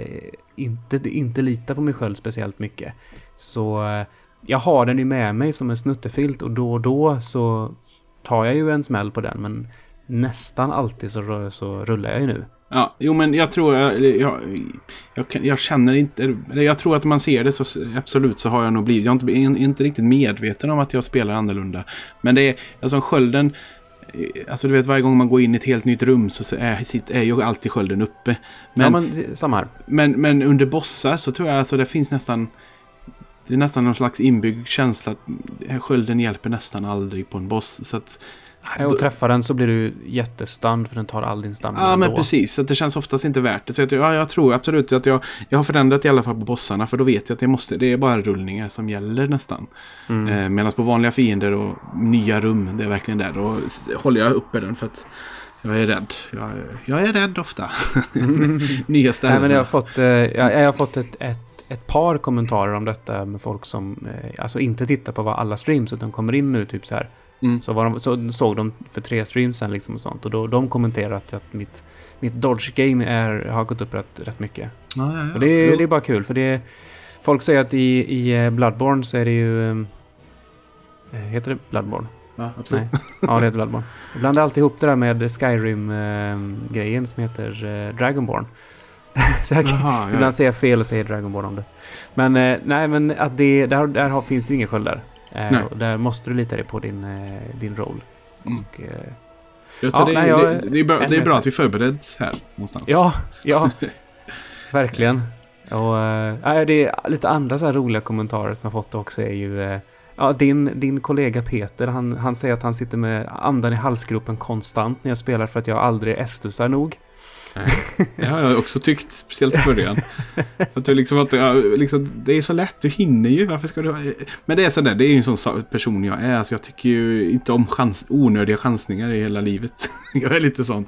inte, inte lita på mig själv speciellt mycket. Så eh, jag har den ju med mig som en snuttefilt och då och då så tar jag ju en smäll på den men nästan alltid så, så rullar jag ju nu. Ja, jo men jag tror, jag, jag, jag, jag känner inte, eller jag tror att man ser det så absolut så har jag nog blivit, jag är inte, inte riktigt medveten om att jag spelar annorlunda. Men det är, alltså skölden, eh, alltså du vet varje gång man går in i ett helt nytt rum så är, är ju alltid skölden uppe. Men, ja, men samma här. men, men under bossar så tror jag alltså det finns nästan, det är nästan någon slags inbyggd känsla att skölden hjälper nästan aldrig på en boss. Så att, Och träffar den så blir du jättestunned för den tar all din stamina Ja, men ändå. precis. Så det känns oftast inte värt det. Så att, ja, jag tror absolut att jag, jag har förändrat i alla fall på bossarna. För då vet jag att det, måste, det är bara rullningar som gäller nästan. Mm. Eh, Medan på vanliga fiender och nya rum, det är verkligen där. Då håller jag uppe den för att jag är rädd. Jag, jag är rädd ofta. nya ställen. Nej, men jag har fått, eh, jag, jag har fått ett, ett, ett par kommentarer om detta med folk som eh, alltså inte tittar på vad alla streams utan kommer in nu typ så här. Mm. Så, de, så såg de för tre streams sen liksom och sånt och då de kommenterat att mitt, mitt dodge game är, har gått upp rätt, rätt mycket. Ja, ja, ja. Och det, det är bara kul för det Folk säger att i, i eh, Bloodborne så är det ju... eh, Heter det Bloodborne? Ja, absolut. Nej. Ja, det heter Bloodborne. Jag blandar alltid ihop det där med Skyrim-grejen som heter eh, Dragonborn. så jag, Jaha, ja. Ibland säger jag fel och säger Dragonborn om det. Men nej, men att det, där, där finns det ju inga sköldar. Eh, och där måste du lita dig på din, eh, din roll. Mm. Och, eh, Ja, Ja, det, nej, jag- det, det, är bra, det är bra att vi förbereds här någonstans. ja, ja. verkligen. Och nej, det är lite andra så här roliga kommentarer som jag fått också är ju... Eh, ja, din, din kollega Peter, han, han säger att han sitter med andan i halsgropen konstant när jag spelar för att jag aldrig estusar nog. Det har jag också tyckt, speciellt i början. att du liksom, att, liksom, det är så lätt, du hinner ju. Varför ska du. Men det är sådär, det är ju en sån person jag är. Alltså, jag tycker ju inte om chans, onödiga chansningar i hela livet. jag är lite sån.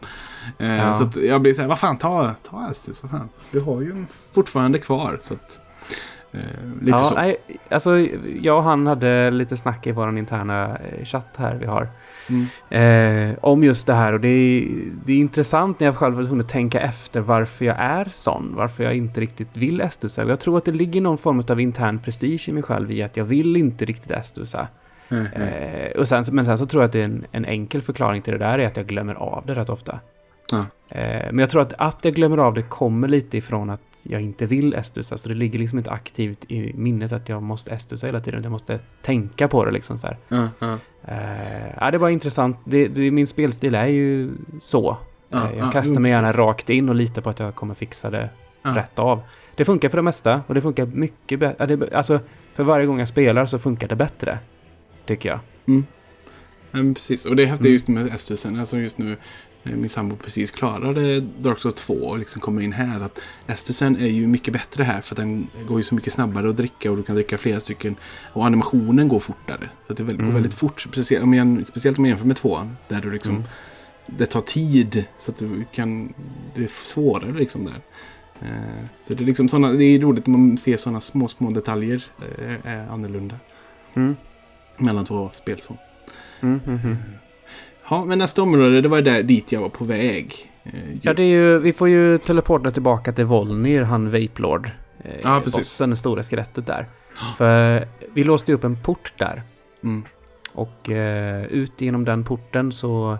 Eh, Ja. Så jag blir så här, vad fan, ta, ta vad fan. Du har ju fortfarande kvar. Så att, lite ja, så. Nej, alltså, jag och han hade lite snack i vår interna eh, chatt här vi har. Mm. Eh, om just det här och det är, det är intressant när jag själv tvungen att tänka efter varför jag är sån. Varför jag inte riktigt vill estusa. Jag tror att det ligger någon form av intern prestige i mig själv i att jag vill inte riktigt estusa. Mm, mm. Eh, och sen, men sen så tror jag att det är en, en enkel förklaring till det där är att jag glömmer av det rätt ofta. Ja. Eh, men jag tror att att jag glömmer av det kommer lite ifrån att jag inte vill estusa. Så det ligger liksom inte aktivt i minnet att jag måste estusa hela tiden. Jag måste tänka på det liksom så här. Ja, ja. Eh, ja, det var intressant. Det, det, min spelstil är ju så. Ja, Eh, jag ja, kastar mig gärna rakt in och litar på att jag kommer fixa det Ja. rätt av. Det funkar för det mesta och det funkar mycket bättre. Alltså, för varje gång jag spelar så funkar det bättre. Tycker jag. Men precis, och det är häftigt Mm. just med Estusen. Alltså just nu, min sambo precis klarade Dark Souls 2 och liksom kommer in här. att Estusen är ju mycket bättre här för att den går ju så mycket snabbare att dricka och du kan dricka flera stycken. Och animationen går fortare. Så det väldigt, Mm. går väldigt fort. Speciellt om, jag, speciellt om man jämför med tvåan. Där du liksom, Mm. det tar tid. Så att du kan, det är svårare liksom där. Eh, Så det är liksom såna, det är roligt när man ser sådana små, små detaljer eh, är annorlunda Mm. mellan två spel. Så. Mm, mm. Ja, men nästa område, det var där dit jag var på väg. Eh, Ja, det är ju, vi får ju teleporta tillbaka till Volnir, han Vape Lord. Eh, Ja, precis. Bossen, det stora skelettet där. För vi låste upp en port där. Mm. Och eh, ut genom den porten så...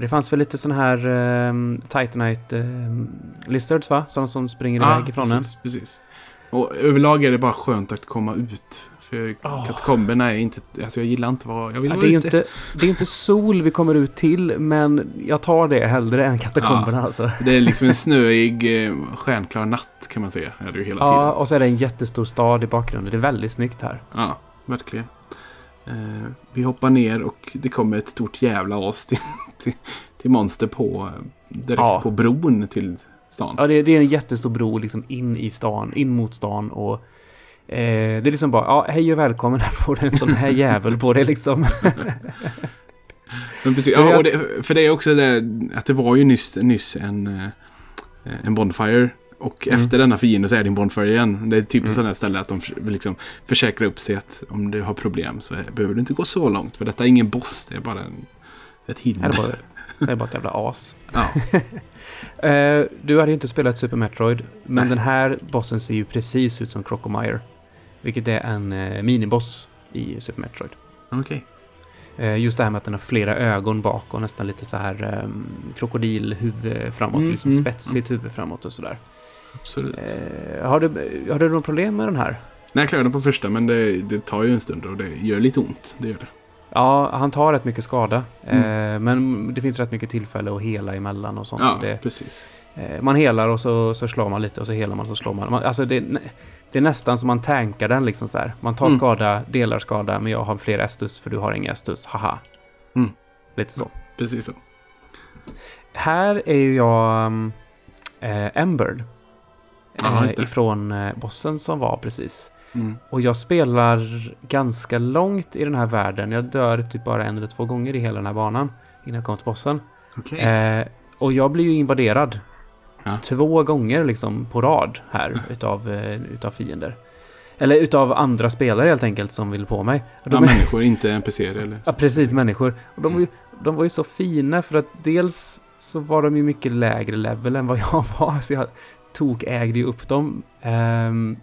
Det fanns väl lite sådana här eh, Titanite eh, lizards va? Sådana som springer iväg ifrån en. precis, precis. Och överlag är det bara skönt att komma ut. För Åh. katakomberna är inte... Alltså jag gillar inte vad... Jag vill Ja, vara det, är ute. inte, det är inte sol vi kommer ut till, men jag tar det hellre än katakomberna alltså. Det är liksom en snöig, eh, stjärnklar natt kan man säga. Är det ju hela Ja, tiden. och så är det en jättestor stad i bakgrunden. Det är väldigt snyggt här. Ja, verkligen. Eh, vi hoppar ner och det kommer ett stort jävla as till, till, till monster på... eh, Direkt Ja. på bron till stan. Ja, det, det är en jättestor bro liksom in i stan, in mot stan och Eh, det är liksom bara, ja, hej och välkommen, här får du en sån här jävel på dig liksom. Men precis, ja, och det, för det är också det att det var ju nyss, nyss en, eh, en Bonfire. Och Mm. efter denna fiende så är det en Bonfire igen. Det är typ Mm. sådana ställe att de liksom försäkrar upp sig att om du har problem så behöver du inte gå så långt. För detta är ingen boss, det är bara en, ett Det hinder. är bara, det är bara ett jävla as. Ja. Eh, du hade ju inte spelat Super Metroid, men Nej. den här bossen ser ju precis ut som Crocomire. Vilket är en eh, miniboss i Super Metroid. Okej. Eh, just det här med att den har flera ögon bak och nästan lite så här um, krokodilhuvud framåt, Mm, liksom mm, spetsigt huvud framåt och sådär. Absolut. Eh, har, du, har du något problem med den här? Nej, jag klarade den på första men det, det tar ju en stund och det gör lite ont. Det gör det. Ja, han tar rätt mycket skada. Mm. Eh, men det finns rätt mycket tillfälle att hela emellan och sånt. Ja, Så det, precis. Eh, man helar och så, så slår man lite och så helar man och så slår man. man alltså det, det är nästan som man tankar den liksom så här. Man tar Mm. skada, delar skada, men jag har fler estus för du har inga estus. Haha. Mm. Lite så. Precis så. Här är ju jag eh, Emberd. Ja, eh, just det. ifrån eh, bossen som var precis. Mm. Och jag spelar ganska långt i den här världen. Jag dör typ bara en eller två gånger i hela den här banan. Innan jag kommer till bossen. Okej. Eh, och jag blir ju invaderad. Ja. Två gånger liksom på rad här utav, eh, utav fiender. Eller utav andra spelare helt enkelt som vill på mig. Och Ja, de, människor, inte NPCer eller ja, precis, människor. Och de var, ju, de var ju så fina för att dels så var de ju mycket lägre level än vad jag var. Så jag tog ägde ju upp dem. Ehm,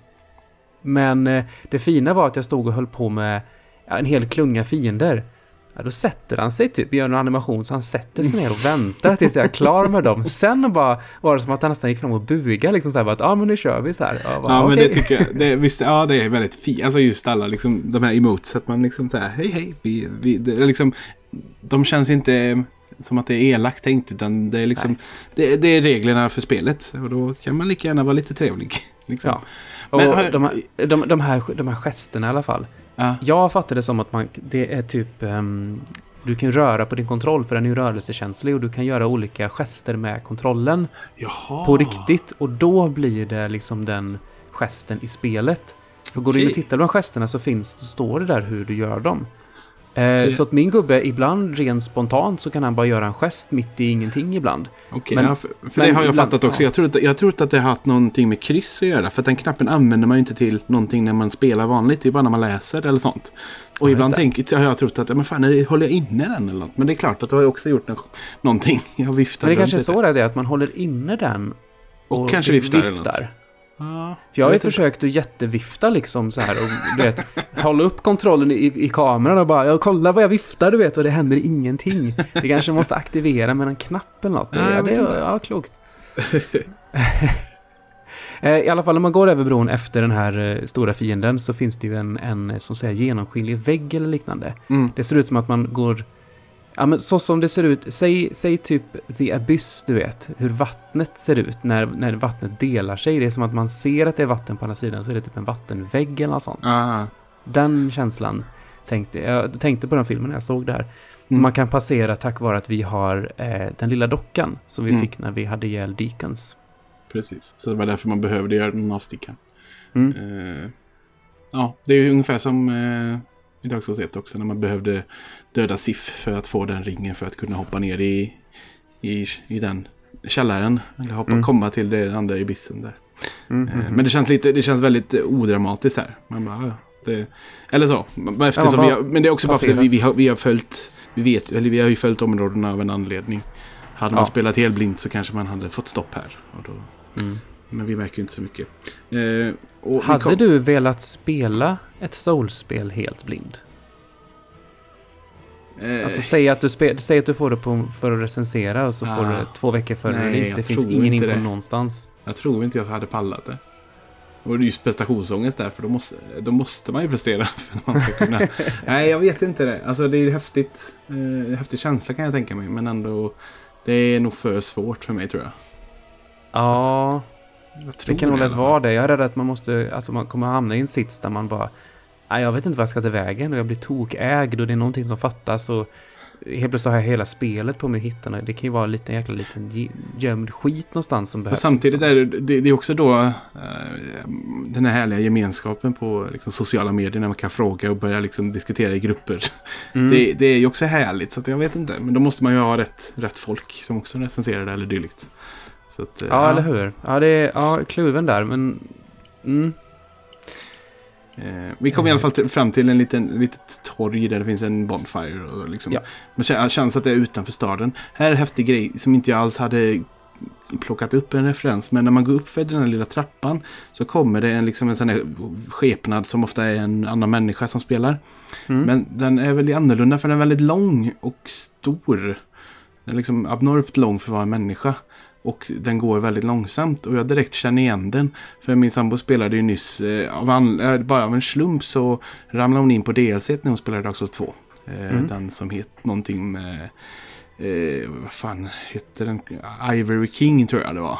men eh, det fina var att jag stod och höll på med ja, en hel klunga fiender. Ja, då sätter han sig typ, gör en animation så han sätter sig ner och väntar tills jag är klar med dem. Sen bara var det som att han nästan gick fram och bugade liksom så här bara att ja ah, men nu kör vi så här. Bara, Ja, men "Okej." det tycker jag. Det, visst, ja, det är väldigt fint. Alltså just alla liksom, de här emotes. Att man liksom så här, hej hej. Vi, vi, det liksom, de känns inte som att det är elakt tänkt. Utan det är liksom, det, det är reglerna för spelet. Och då kan man lika gärna vara lite trevlig. Liksom. Ja. Och Men de, här, de, de, här, de här gesterna i alla fall. Ja. Jag fattar det som att man, det är typ... ehm, du kan röra på din kontroll för den är ju rörelsekänslig och du kan göra olika gester med kontrollen Jaha. på riktigt. Och då blir det liksom den gesten i spelet. För går du in och tittar på de gesterna så finns det, står det där hur du gör dem. Eh, Så- att min gubbe, ibland rent spontant så kan han bara göra en gest mitt i ingenting ibland. Okej, Men- ja, för, för men det har jag ibland- fattat också. ja. Jag tror, inte, jag tror inte att det har haft någonting med kryss att göra. För att den knappen använder man ju inte till någonting när man spelar vanligt. Det är bara när man läser eller sånt. Och Ja, ibland det. tänker, har jag trott att, men fan, det- håller jag inne den eller något? Men det är klart att du har också gjort nå- någonting. Jag har viftat Men det kanske är så det är, att man håller inne den Och kanske viftar viftar. Ja, För jag har ju inte. försökt att jättevifta liksom så här och du vet, hålla upp kontrollen i, i kameran och bara, jag kollar vad jag viftar du vet och det händer ingenting. Det kanske måste aktivera med en knapp eller något. Jag ja, det, inte. ja, klokt. Eh, I alla fall när man går över bron efter den här eh, stora fienden så finns det ju en, en som säger genomskinlig vägg eller liknande. Mm. Det ser ut som att man går... Ja, men så som det ser ut, säg, säg typ The Abyss, du vet, hur vattnet ser ut när, när vattnet delar sig. Det är som att man ser att det är vatten på andra sidan, så är det typ en vattenvägg eller något sånt. Ah, Den känslan tänkte jag tänkte på den filmen när jag såg det här. Som Mm. man kan passera tack vare att vi har eh, den lilla dockan som vi Mm. fick när vi hade ihjäl Deacons. precis. Så det var därför man behövde göra en avstickare. Mm. Eh, ja, det är ju ungefär som eh, i Dark Souls 1 också. När man behövde döda Sif för att få den ringen för att kunna hoppa ner i, i, i den källaren. Eller hoppa, Mm. komma till det andra ibissen där. Mm, Eh, mm, mm. Men det känns, lite, det känns väldigt eh, odramatiskt här. Man bara, ja, det, eller så. Men Eftersom bara vi har, men det är också bara för att vi, vi, har, vi har följt, vi vet, eller vi har ju följt områdena av en anledning. Hade man Ja. spelat helt blint så kanske man hade fått stopp här. Och då, Mm. Men vi märker ju inte så mycket. Eh, Hade kom- du velat spela ett soulspel helt blind? Eh, Alltså säg att du, spe, säg att du får det på, för att recensera och så får Ah. du två veckor före Nej, release. Det finns ingen info det. någonstans. Jag tror inte jag hade pallat det. Och det är just prestationsångest där, för då måste, då måste man ju prestera för att man ska kunna... Nej, jag vet inte det. Alltså det är ju häftigt. Eh, häftig känsla kan jag tänka mig, men ändå... Det är nog för svårt för mig tror jag. Ja, tror det kan nog lätt vara det. Jag är rädd att man måste, alltså man kommer hamna i en sits där man bara, jag vet inte vad jag ska ta vägen och jag blir tokägd och det är någonting som fattas och helt plötsligt har jag hela spelet på mig att hitta. Det kan ju vara en liten jäkla liten gömd skit någonstans som Och behövs. samtidigt liksom. är det, det, är också då... eh, den här härliga gemenskapen på liksom, sociala medier när man kan fråga och börja liksom, diskutera i grupper. Mm. Det, det är ju också härligt så jag vet inte. Men då måste man ju ha rätt, rätt folk som också recenserar det eller dylikt. Att, eh, Ja, eller hur? Ja, det är ja, kluven där, men... Mm. Eh, vi kom i alla fall till, fram till en liten litet torg där det finns en bonfire. Och liksom, Ja. Man känns att det är utanför staden. Här är en häftig grej som inte jag alls hade plockat upp en referens. Men när man går upp för den här lilla trappan så kommer det en, liksom en sån här skepnad som ofta är en annan människa som spelar. Mm. Men den är väldigt annorlunda för den är väldigt lång och stor. Den är liksom abnormt lång för att vara en människa. Och den går väldigt långsamt och jag direkt känner igen den. För min sambo spelade ju nyss, eh, av an, eh, bara av en slump så ramlade hon in på DLC när hon spelade Dark Souls 2. Eh, Mm. Den som heter någonting med, eh, vad fan heter den? Ivory King tror jag det var.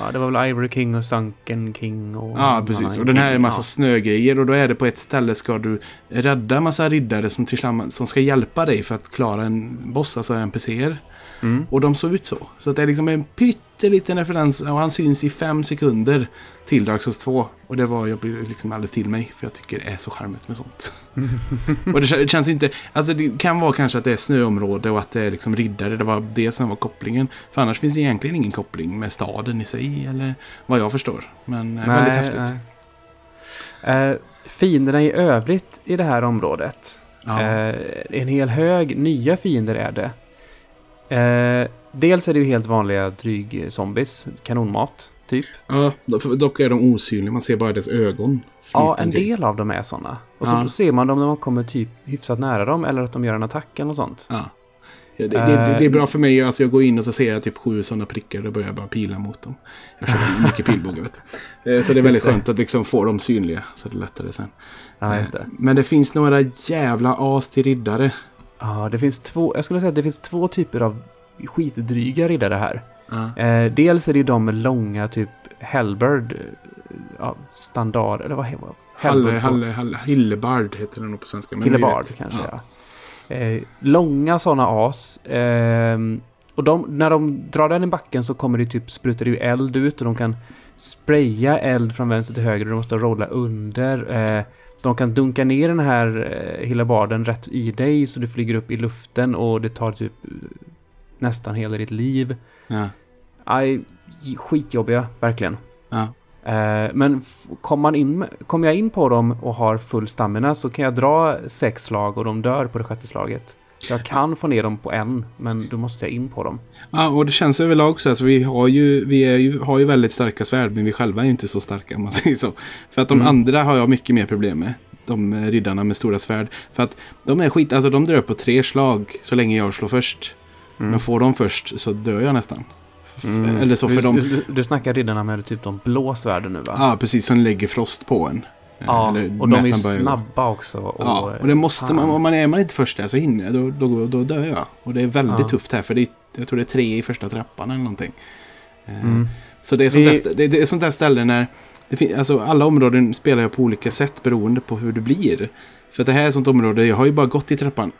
Ja, det var väl Ivory King och Sunken King och... Ja, precis. Och den här är en massa Ja. snögrejer och då är det på ett ställe ska du rädda massa riddare som, som ska hjälpa dig för att klara en boss, alltså NPCer. Mm. Och de såg ut så. Så att det är liksom en pytteliten referens och han syns i fem sekunder till Dark Souls 2. Och det var, jag blev liksom alldeles till mig för jag tycker det är så charmigt med sånt. och det, kä- det känns inte, alltså det kan vara kanske att det är snöområde och att det är liksom riddare, det var det som var kopplingen. För annars finns det egentligen ingen koppling med staden i sig eller vad jag förstår. Men eh, väldigt häftigt. nej. Eh, fienderna i övrigt i det här området. Ja. Eh, en hel hög nya fiender är det. Eh, dels är det ju helt vanliga dryg-zombies, kanonmat, typ. ja, do- dock är de osynliga, man ser bara deras ögon. Ja, en del av dem är sådana. Och så Ja. ser man dem när man kommer typ hyfsat nära dem eller att de gör en attack eller något sånt. Ja. Ja, det, det, det är bra för mig. Alltså jag går in och så ser jag typ sju sådana prickar. Då börjar bara pila mot dem. Jag kör mycket pilbåge. Vet du. Eh, Så det är väldigt det. skönt att liksom få dem synliga. Så det är lättare sen. Ja, just det. Eh, Men det finns några jävla as till riddare. Ja, det finns två, jag skulle säga att det finns två typer av skitdryga riddare här. Ja. Eh, dels är det de med långa typ Hellbird, eh, ja, standard, eller vad heter det? Halle, halle, halle, Hillebard heter den nog på svenska. men Hillebard kanske ja. Eh, långa sådana as. ehm, och de, när de drar den i backen så kommer det typ sprutar det ju eld ut och de kan spraya eld från vänster till höger och du måste rolla under. Eh, de kan dunka ner den här eh, hillebarden rätt i dig så du flyger upp i luften och det tar typ eh, nästan hela ditt liv. Ja. Aj, skitjobbiga, verkligen. Ja. Eh, men kommer man in, med- kommer jag in på dem och har full stamina så kan jag dra sex slag och de dör på det sjätte slaget. Så jag kan få ner dem på en, men då måste jag in på dem. ja, och det känns överlag så. Alltså, vi har ju, vi ju, har ju väldigt starka svärd. Men vi själva är ju inte så starka om man säger så. För att de Mm. andra har jag mycket mer problem med. De eh, riddarna med stora svärd. För att de är skit. Alltså de drar på tre slag så länge jag slår först. Mm. Men får de först så dör jag nästan. Mm. Eller så för du, de... du, du snackar riddarna med typ de blå svärden nu va? Ja, precis. Som lägger frost på en. Ja, Eller och de är snabba också. Och, Ja, och det måste man. Om man är man inte först där så hinner. Då, då, då dör jag. Och det är väldigt Ja. tufft här. För det är, jag tror det är tre i första trappan eller någonting. Eh, Mm. Så det är sånt, där, det, det är sånt där ställe när... Det fin, alltså alla områden spelar jag på olika sätt beroende på hur det blir. För det här är ett sånt område, jag har ju bara gått i trappan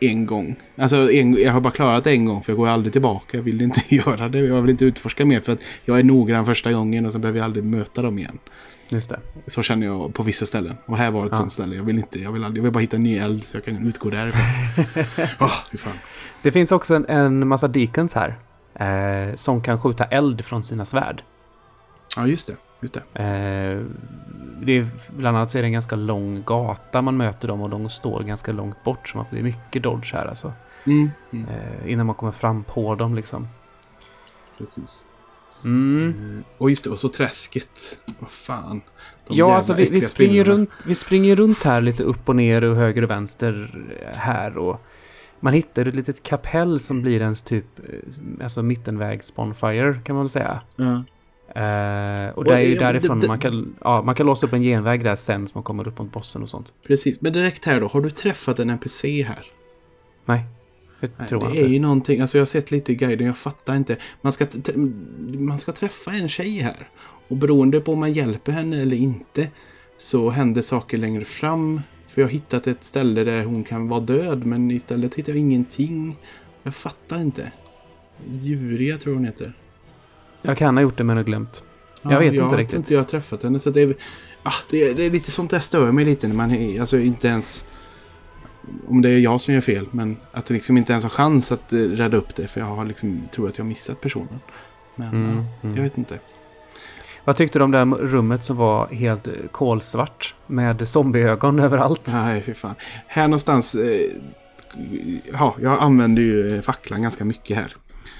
en gång. Alltså en, jag har bara klarat det en gång för jag går aldrig tillbaka. Jag vill inte göra det. Jag vill inte utforska mer för att jag är noggrann första gången och så behöver jag aldrig möta dem igen. Just det. Så känner jag på vissa ställen. Och här var ett Ja. sånt ställe. Jag vill inte, jag vill, aldrig, jag vill bara hitta en ny eld så jag kan utgå därifrån. Fy fan. Det finns också en, en massa deacons här. Eh, som kan skjuta eld från sina svärd. Ja, just det. Just det. Eh, det är, bland annat så är det en ganska lång gata man möter dem och de står ganska långt bort så man får, det är mycket dodge här alltså. Mm, mm, Eh, innan man kommer fram på dem liksom. precis. Mm. Mm. Och just det, och så träsket. Vad fan. De Ja, alltså vi, vi, springer runt, vi springer runt här lite upp och ner och höger och vänster här och man hittar ett litet kapell som blir ens typ, eh, alltså mittenvägs bonfire kan man väl säga. Ja. Eh, och Och det är ju det- därifrån det- man kan, ja, man kan låsa upp en genväg där sen som man kommer upp mot bossen och sånt. Precis, men direkt här då. Har du träffat en NPC här? Nej, det Nej, tror jag det är inte. ju någonting, alltså jag har sett lite i guiden, jag fattar inte. Man ska, man ska träffa en tjej här. Och beroende på om man hjälper henne eller inte så händer saker längre fram. För jag har hittat ett ställe där hon kan vara död men istället hittar jag ingenting. Jag fattar inte. Juria tror jag hon heter. Jag kan ha gjort det men har glömt. Jag vet jag inte har riktigt. inte jag har träffat henne. Så det, är, ah, det, är, det är lite sånt där stör mig lite när man är- alltså inte ens... Om det är jag som gör fel, men att det liksom inte ens har chans att eh, rädda upp det. För jag har liksom, tror att jag har missat personen. Men Mm, ja, mm. jag vet inte. Vad tyckte du om det här rummet som var helt eh, kolsvart med zombieögon överallt? Nej, fy fan. Här någonstans... Eh, ja, jag använder ju eh, facklan ganska mycket här.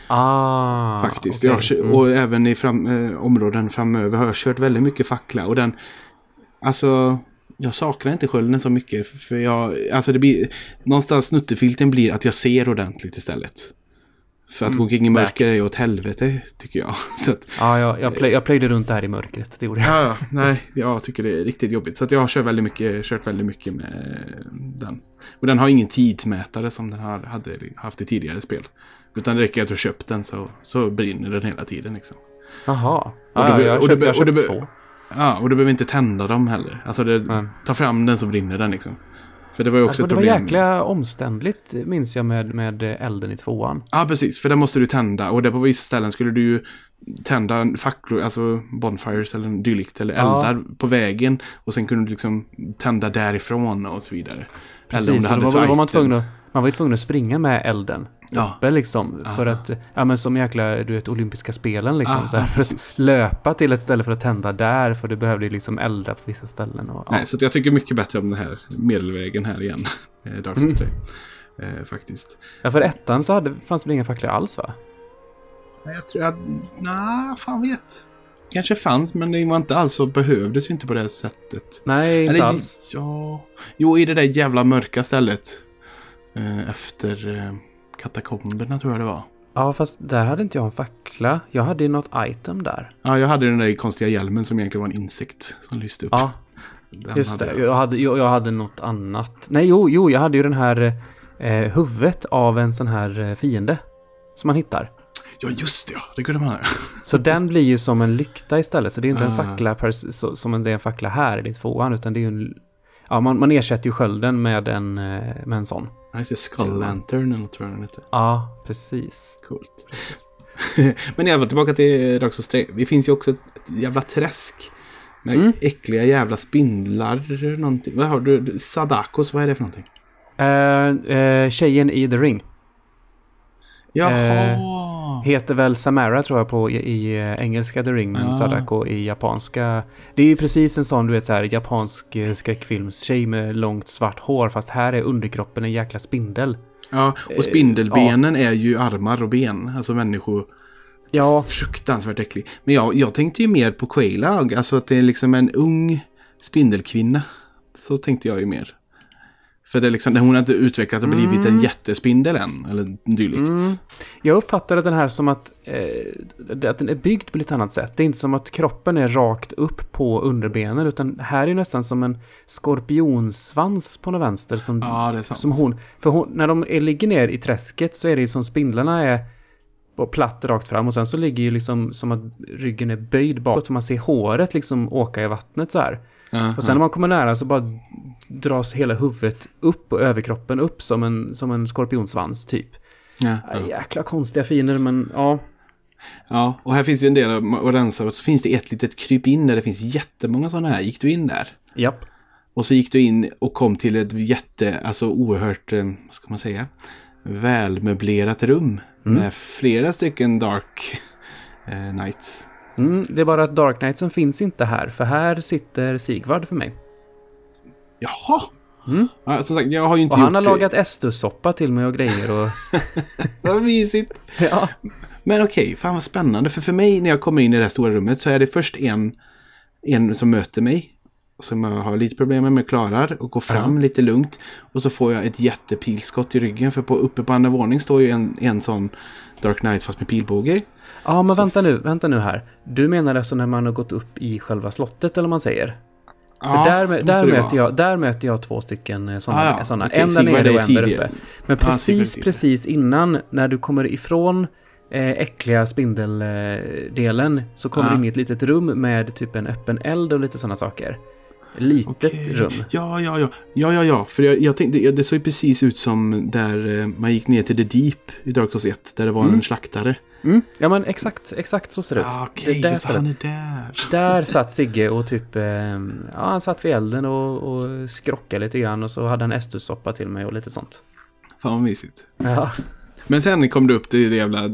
Ah, faktiskt. okej. Jag Mm. Och även i fram, eh, områden framöver har jag kört väldigt mycket fackla. Och den... Alltså... Jag saknar inte skölden så mycket. För jag... Alltså det blir... Någonstans snuttefilten blir att jag ser ordentligt istället. För att Mm, gå omkring i mörker är åt helvete, tycker jag. Så att, Ja, jag, jag, plöj, jag plöjde runt där i mörkret. Det gjorde jag. ja, nej, jag tycker det är riktigt jobbigt. Så att jag har kört väldigt mycket, kört väldigt mycket med den. Och den har ingen tidsmätare som den har, hade haft i tidigare spel. Utan det räcker att du har köpt den så, så brinner den hela tiden. Liksom. Jaha. Ja, jag köpte, be- jag be- två. Ja, och du behöver inte tända dem heller. Alltså, det, ta fram den så brinner den liksom. För det var ju också alltså, ett det var problem. jäkla omständligt, minns jag, med, med elden i tvåan. Ja, precis. För där måste du tända. Och där på vissa ställen skulle du ju tända facklor, alltså bonfires eller dylikt. Eller Ja. eldar på vägen. Och sen kunde du liksom tända därifrån och så vidare. Precis, eller om du så hade då så var, var man, tvungen att, man var ju tvungen att springa med elden Ja. uppe liksom. För Ah. att, ja men som jäkla, du vet, olympiska spelen liksom. Ah, så här, för att löpa till ett ställe för att tända där, för du behövde ju liksom elda på vissa ställen. Och, ja. Nej, så att jag tycker mycket bättre om den här medelvägen här igen. eh, Dark Mm. Souls 3. Eh, faktiskt. ja, för ettan så hade, fanns det väl inga facklor alls va? Jag tror att... Nej, fan vet. Kanske fanns, men det var inte alls så behövdes ju inte på det sättet. Nej, inte Eller alls. ja... Jo, i det där jävla mörka stället. Eh, efter eh, katakomberna tror jag det var. Ja, fast där hade inte jag en fackla. Jag hade ju något item där. Ja, jag hade den där konstiga hjälmen som egentligen var en insekt som lyste upp. Ja, Den just hade det. jag. Jag hade, jag, jag hade något annat. Nej, jo, jo, jag hade ju den här eh, huvudet av en sån här eh, fiende. Som man hittar. Ja, just det. Ja, det kunde man ha. Så den blir ju som en lykta istället. Så det är inte en Ah. fackla som det är en fackla här i tvåan. Utan det är ju en... Ja, man, man ersätter ju skölden med en, eh, med en sån. Ja, just det. Skull Lantern eller något tror jag den hette. Ja, precis. Coolt. Men i alla fall tillbaka till Dark Souls 3. Det finns ju också ett jävla träsk. Med Mm. äckliga jävla spindlar. Någonting. Vad har du? Sadakos, vad är det för någonting? Eh, eh, tjejen i The Ring Jaha! heter väl Samara tror jag på i, i eh, engelska The Ring. Men Ah. Sadako i japanska. Det är ju precis en sån du vet så här japansk eh, skräckfilmstjej med långt svart hår. Fast här är underkroppen en jäkla spindel. ja, och spindelbenen är ju armar och ben. Alltså människor. Ja, Fruktansvärt äcklig. Men jag, jag tänkte ju mer på Quailag. Alltså att det är liksom en ung spindelkvinna. Så tänkte jag ju mer. För det är liksom, hon har inte utvecklat och blivit en Mm. jättespindel än. Eller dylikt. Mm. Jag uppfattar den här som att, eh, att den är byggd på lite annat sätt. Det är inte som att kroppen är rakt upp på underbenen, utan här är nästan som en skorpionsvans på något vänster som, Ja, som hon... För hon, när de är, ligger ner i träsket så är det som spindlarna är på platt rakt fram och sen så ligger ju liksom som att ryggen är böjd bakåt för man ser håret liksom åka i vattnet så här. Ja, Och sen när man kommer nära så bara dras hela huvudet upp och överkroppen upp som en, som en skorpionsvans typ. ja. Jäkla konstiga fiender, men ja. ja, och här finns ju en del att rensa. Och så finns det ett litet kryp in där det finns jättemånga sådana här. Gick du in där? Japp. Och så gick du in och kom till ett jätte, alltså oerhört, eh, vad ska man säga, välmöblerat rum. Mm. Med flera stycken Dark eh, Knights. Mm, det är bara att Dark Knightsen finns inte här, för här sitter Sigvard för mig. Jaha! Mm. Ja, som sagt, jag har ju inte Och han har gjort lagat Estus-soppa till mig och grejer och... det. Vad mysigt! ja. Men okej, fan vad spännande. För för mig när jag kommer in i det här stora rummet så är det först en, en som möter mig. Som jag har lite problem med, men klarar och går fram Ja. lite lugnt. Och så får jag ett jättepilskott i ryggen. För på, uppe på andra våning står ju en, en sån Dark Knight fast med pilbåge. Ja, men Så vänta nu, vänta nu här. Du menar alltså när man har gått upp i själva slottet, eller vad man säger? Ja, där, där, möter jag, där möter jag två stycken sådana. Ah, ja. såna. Okej, En där nere och en där uppe. Men precis, tidigare. precis innan, när du kommer ifrån eh, äckliga spindeldelen, så kommer Ja. du in i ett litet rum med typ en öppen eld och lite sådana saker. Litet Okej. rum. Ja, ja, ja. Ja, ja, ja. För jag, jag tänkte, det såg ju precis ut som där eh, man gick ner till The Deep i Dark Souls 1. Där det var en slaktare. Mm. Ja men exakt, exakt så ser det ut. Ah, Okej, stället. han är där. Där satt Sigge och typ, eh, ja han satt vid elden och, och skrockade lite grann och så hade han estussoppa till mig och lite sånt. Fan vad mysigt. Ja. Men sen kom du upp till det jävla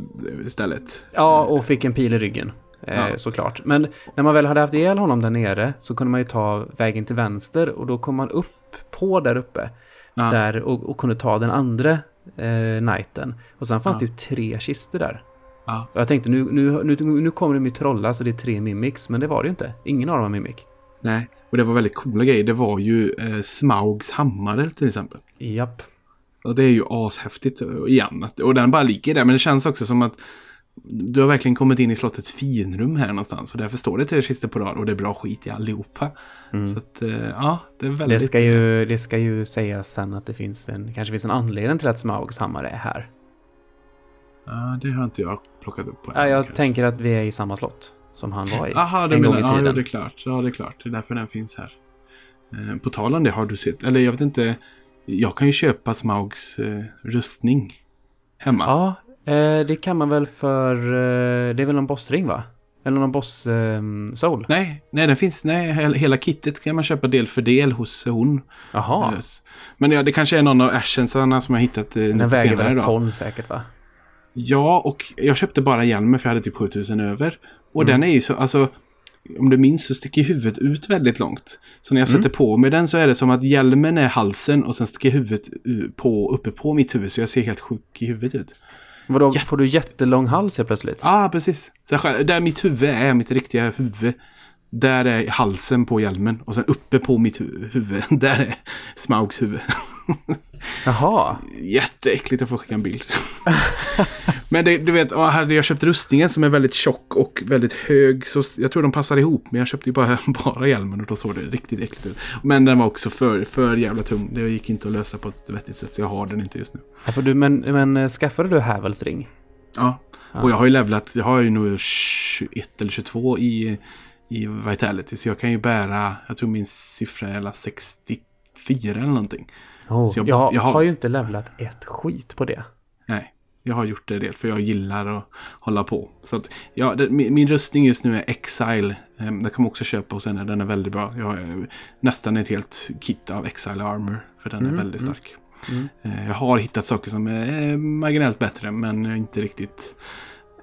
stället. Ja, och fick en pil i ryggen. Eh, Ja. Såklart. Men när man väl hade haft ihjäl honom där nere så kunde man ju ta vägen till vänster och då kom man upp på där uppe. Ja. Där och, och kunde ta den andra eh, knighten. Och sen fanns Ja. det ju tre kistor där. Och jag tänkte nu, nu, nu, nu kommer de ju trolla så det är tre mimics. Men det var det ju inte. Ingen av dem var mimic. Nej, och det var väldigt coola grejer. Det var ju eh, Smaugs hammare till exempel. Japp. Och det är ju ashäftigt eh, igen. Och den bara ligger där. Men det känns också som att du har verkligen kommit in i slottets finrum här någonstans. Och därför står det tre kistor på rad och det är bra skit i allihopa. Så att, eh, ja, det är väldigt... Mm. Det ska, ju, det ska ju sägas sen att det finns en, kanske finns en anledning till att Smaugs hammare är här. Ja, det har inte jag plockat upp på Ja, än, jag kanske. tänker att vi är i samma slott som han var i. Aha, det en gång i ja, tiden. ja, det är klart. Ja, det är klart. Det är därför den finns här. Eh, på tal om det, har du sett, eller jag vet inte, jag kan ju köpa Smaugs eh, rustning hemma. Ja, eh, det kan man väl för... Eh, det är väl någon bossring va? Eller någon boss eh, soul? Nej, nej, den finns, nej, he- hela kittet kan man köpa del för del hos hon. Jaha. Men ja, det kanske är någon av ashensarna som jag hittat eh, den väger väl ett ton säkert va? Ja, och jag köpte bara hjälmen för jag hade typ 7000 över. Och Mm. den är ju så, alltså, om du minns så sticker huvudet ut väldigt långt. Så när jag Mm. sätter på mig den så är det som att hjälmen är halsen och sen sticker huvudet på, uppe på mitt huvud. Så jag ser helt sjuk i huvudet ut. Vadå, Jätte- får du jättelång hals helt plötsligt? Ja, ah, precis. Så jag, där mitt huvud är, mitt riktiga huvud. Där är halsen på hjälmen. Och sen uppe på mitt hu- huvud, där är Smaugs huvud. Jaha, Jätteäckligt, jag får skicka en bild. men det, du vet, hade jag köpt rustningen som är väldigt tjock och väldigt hög så jag tror de passar ihop. Men jag köpte ju bara, bara hjälmen och då såg det riktigt äckligt ut. Men den var också för, för jävla tung. Det gick inte att lösa på ett vettigt sätt så jag har den inte just nu. ja, du, men, men eh, skaffade du Havels ring? Ja, och jag har ju levlat, jag har ju nog 21 eller 22 i, i Vitality. Så jag kan ju bära, jag tror min siffra är alla 64 eller någonting. Oh, jag, jag- jag har- har ju inte levlat ett skit på det. Nej, jag har gjort det del för jag gillar att hålla på. Så att, ja, det, min, min rustning just nu är Exile. Um, det kan man också köpa hos henne, den är väldigt bra. Jag har eh, nästan ett helt kit av Exile Armor. För den är väldigt stark. Mm. Eh, jag har hittat saker som är eh, marginellt bättre men inte riktigt...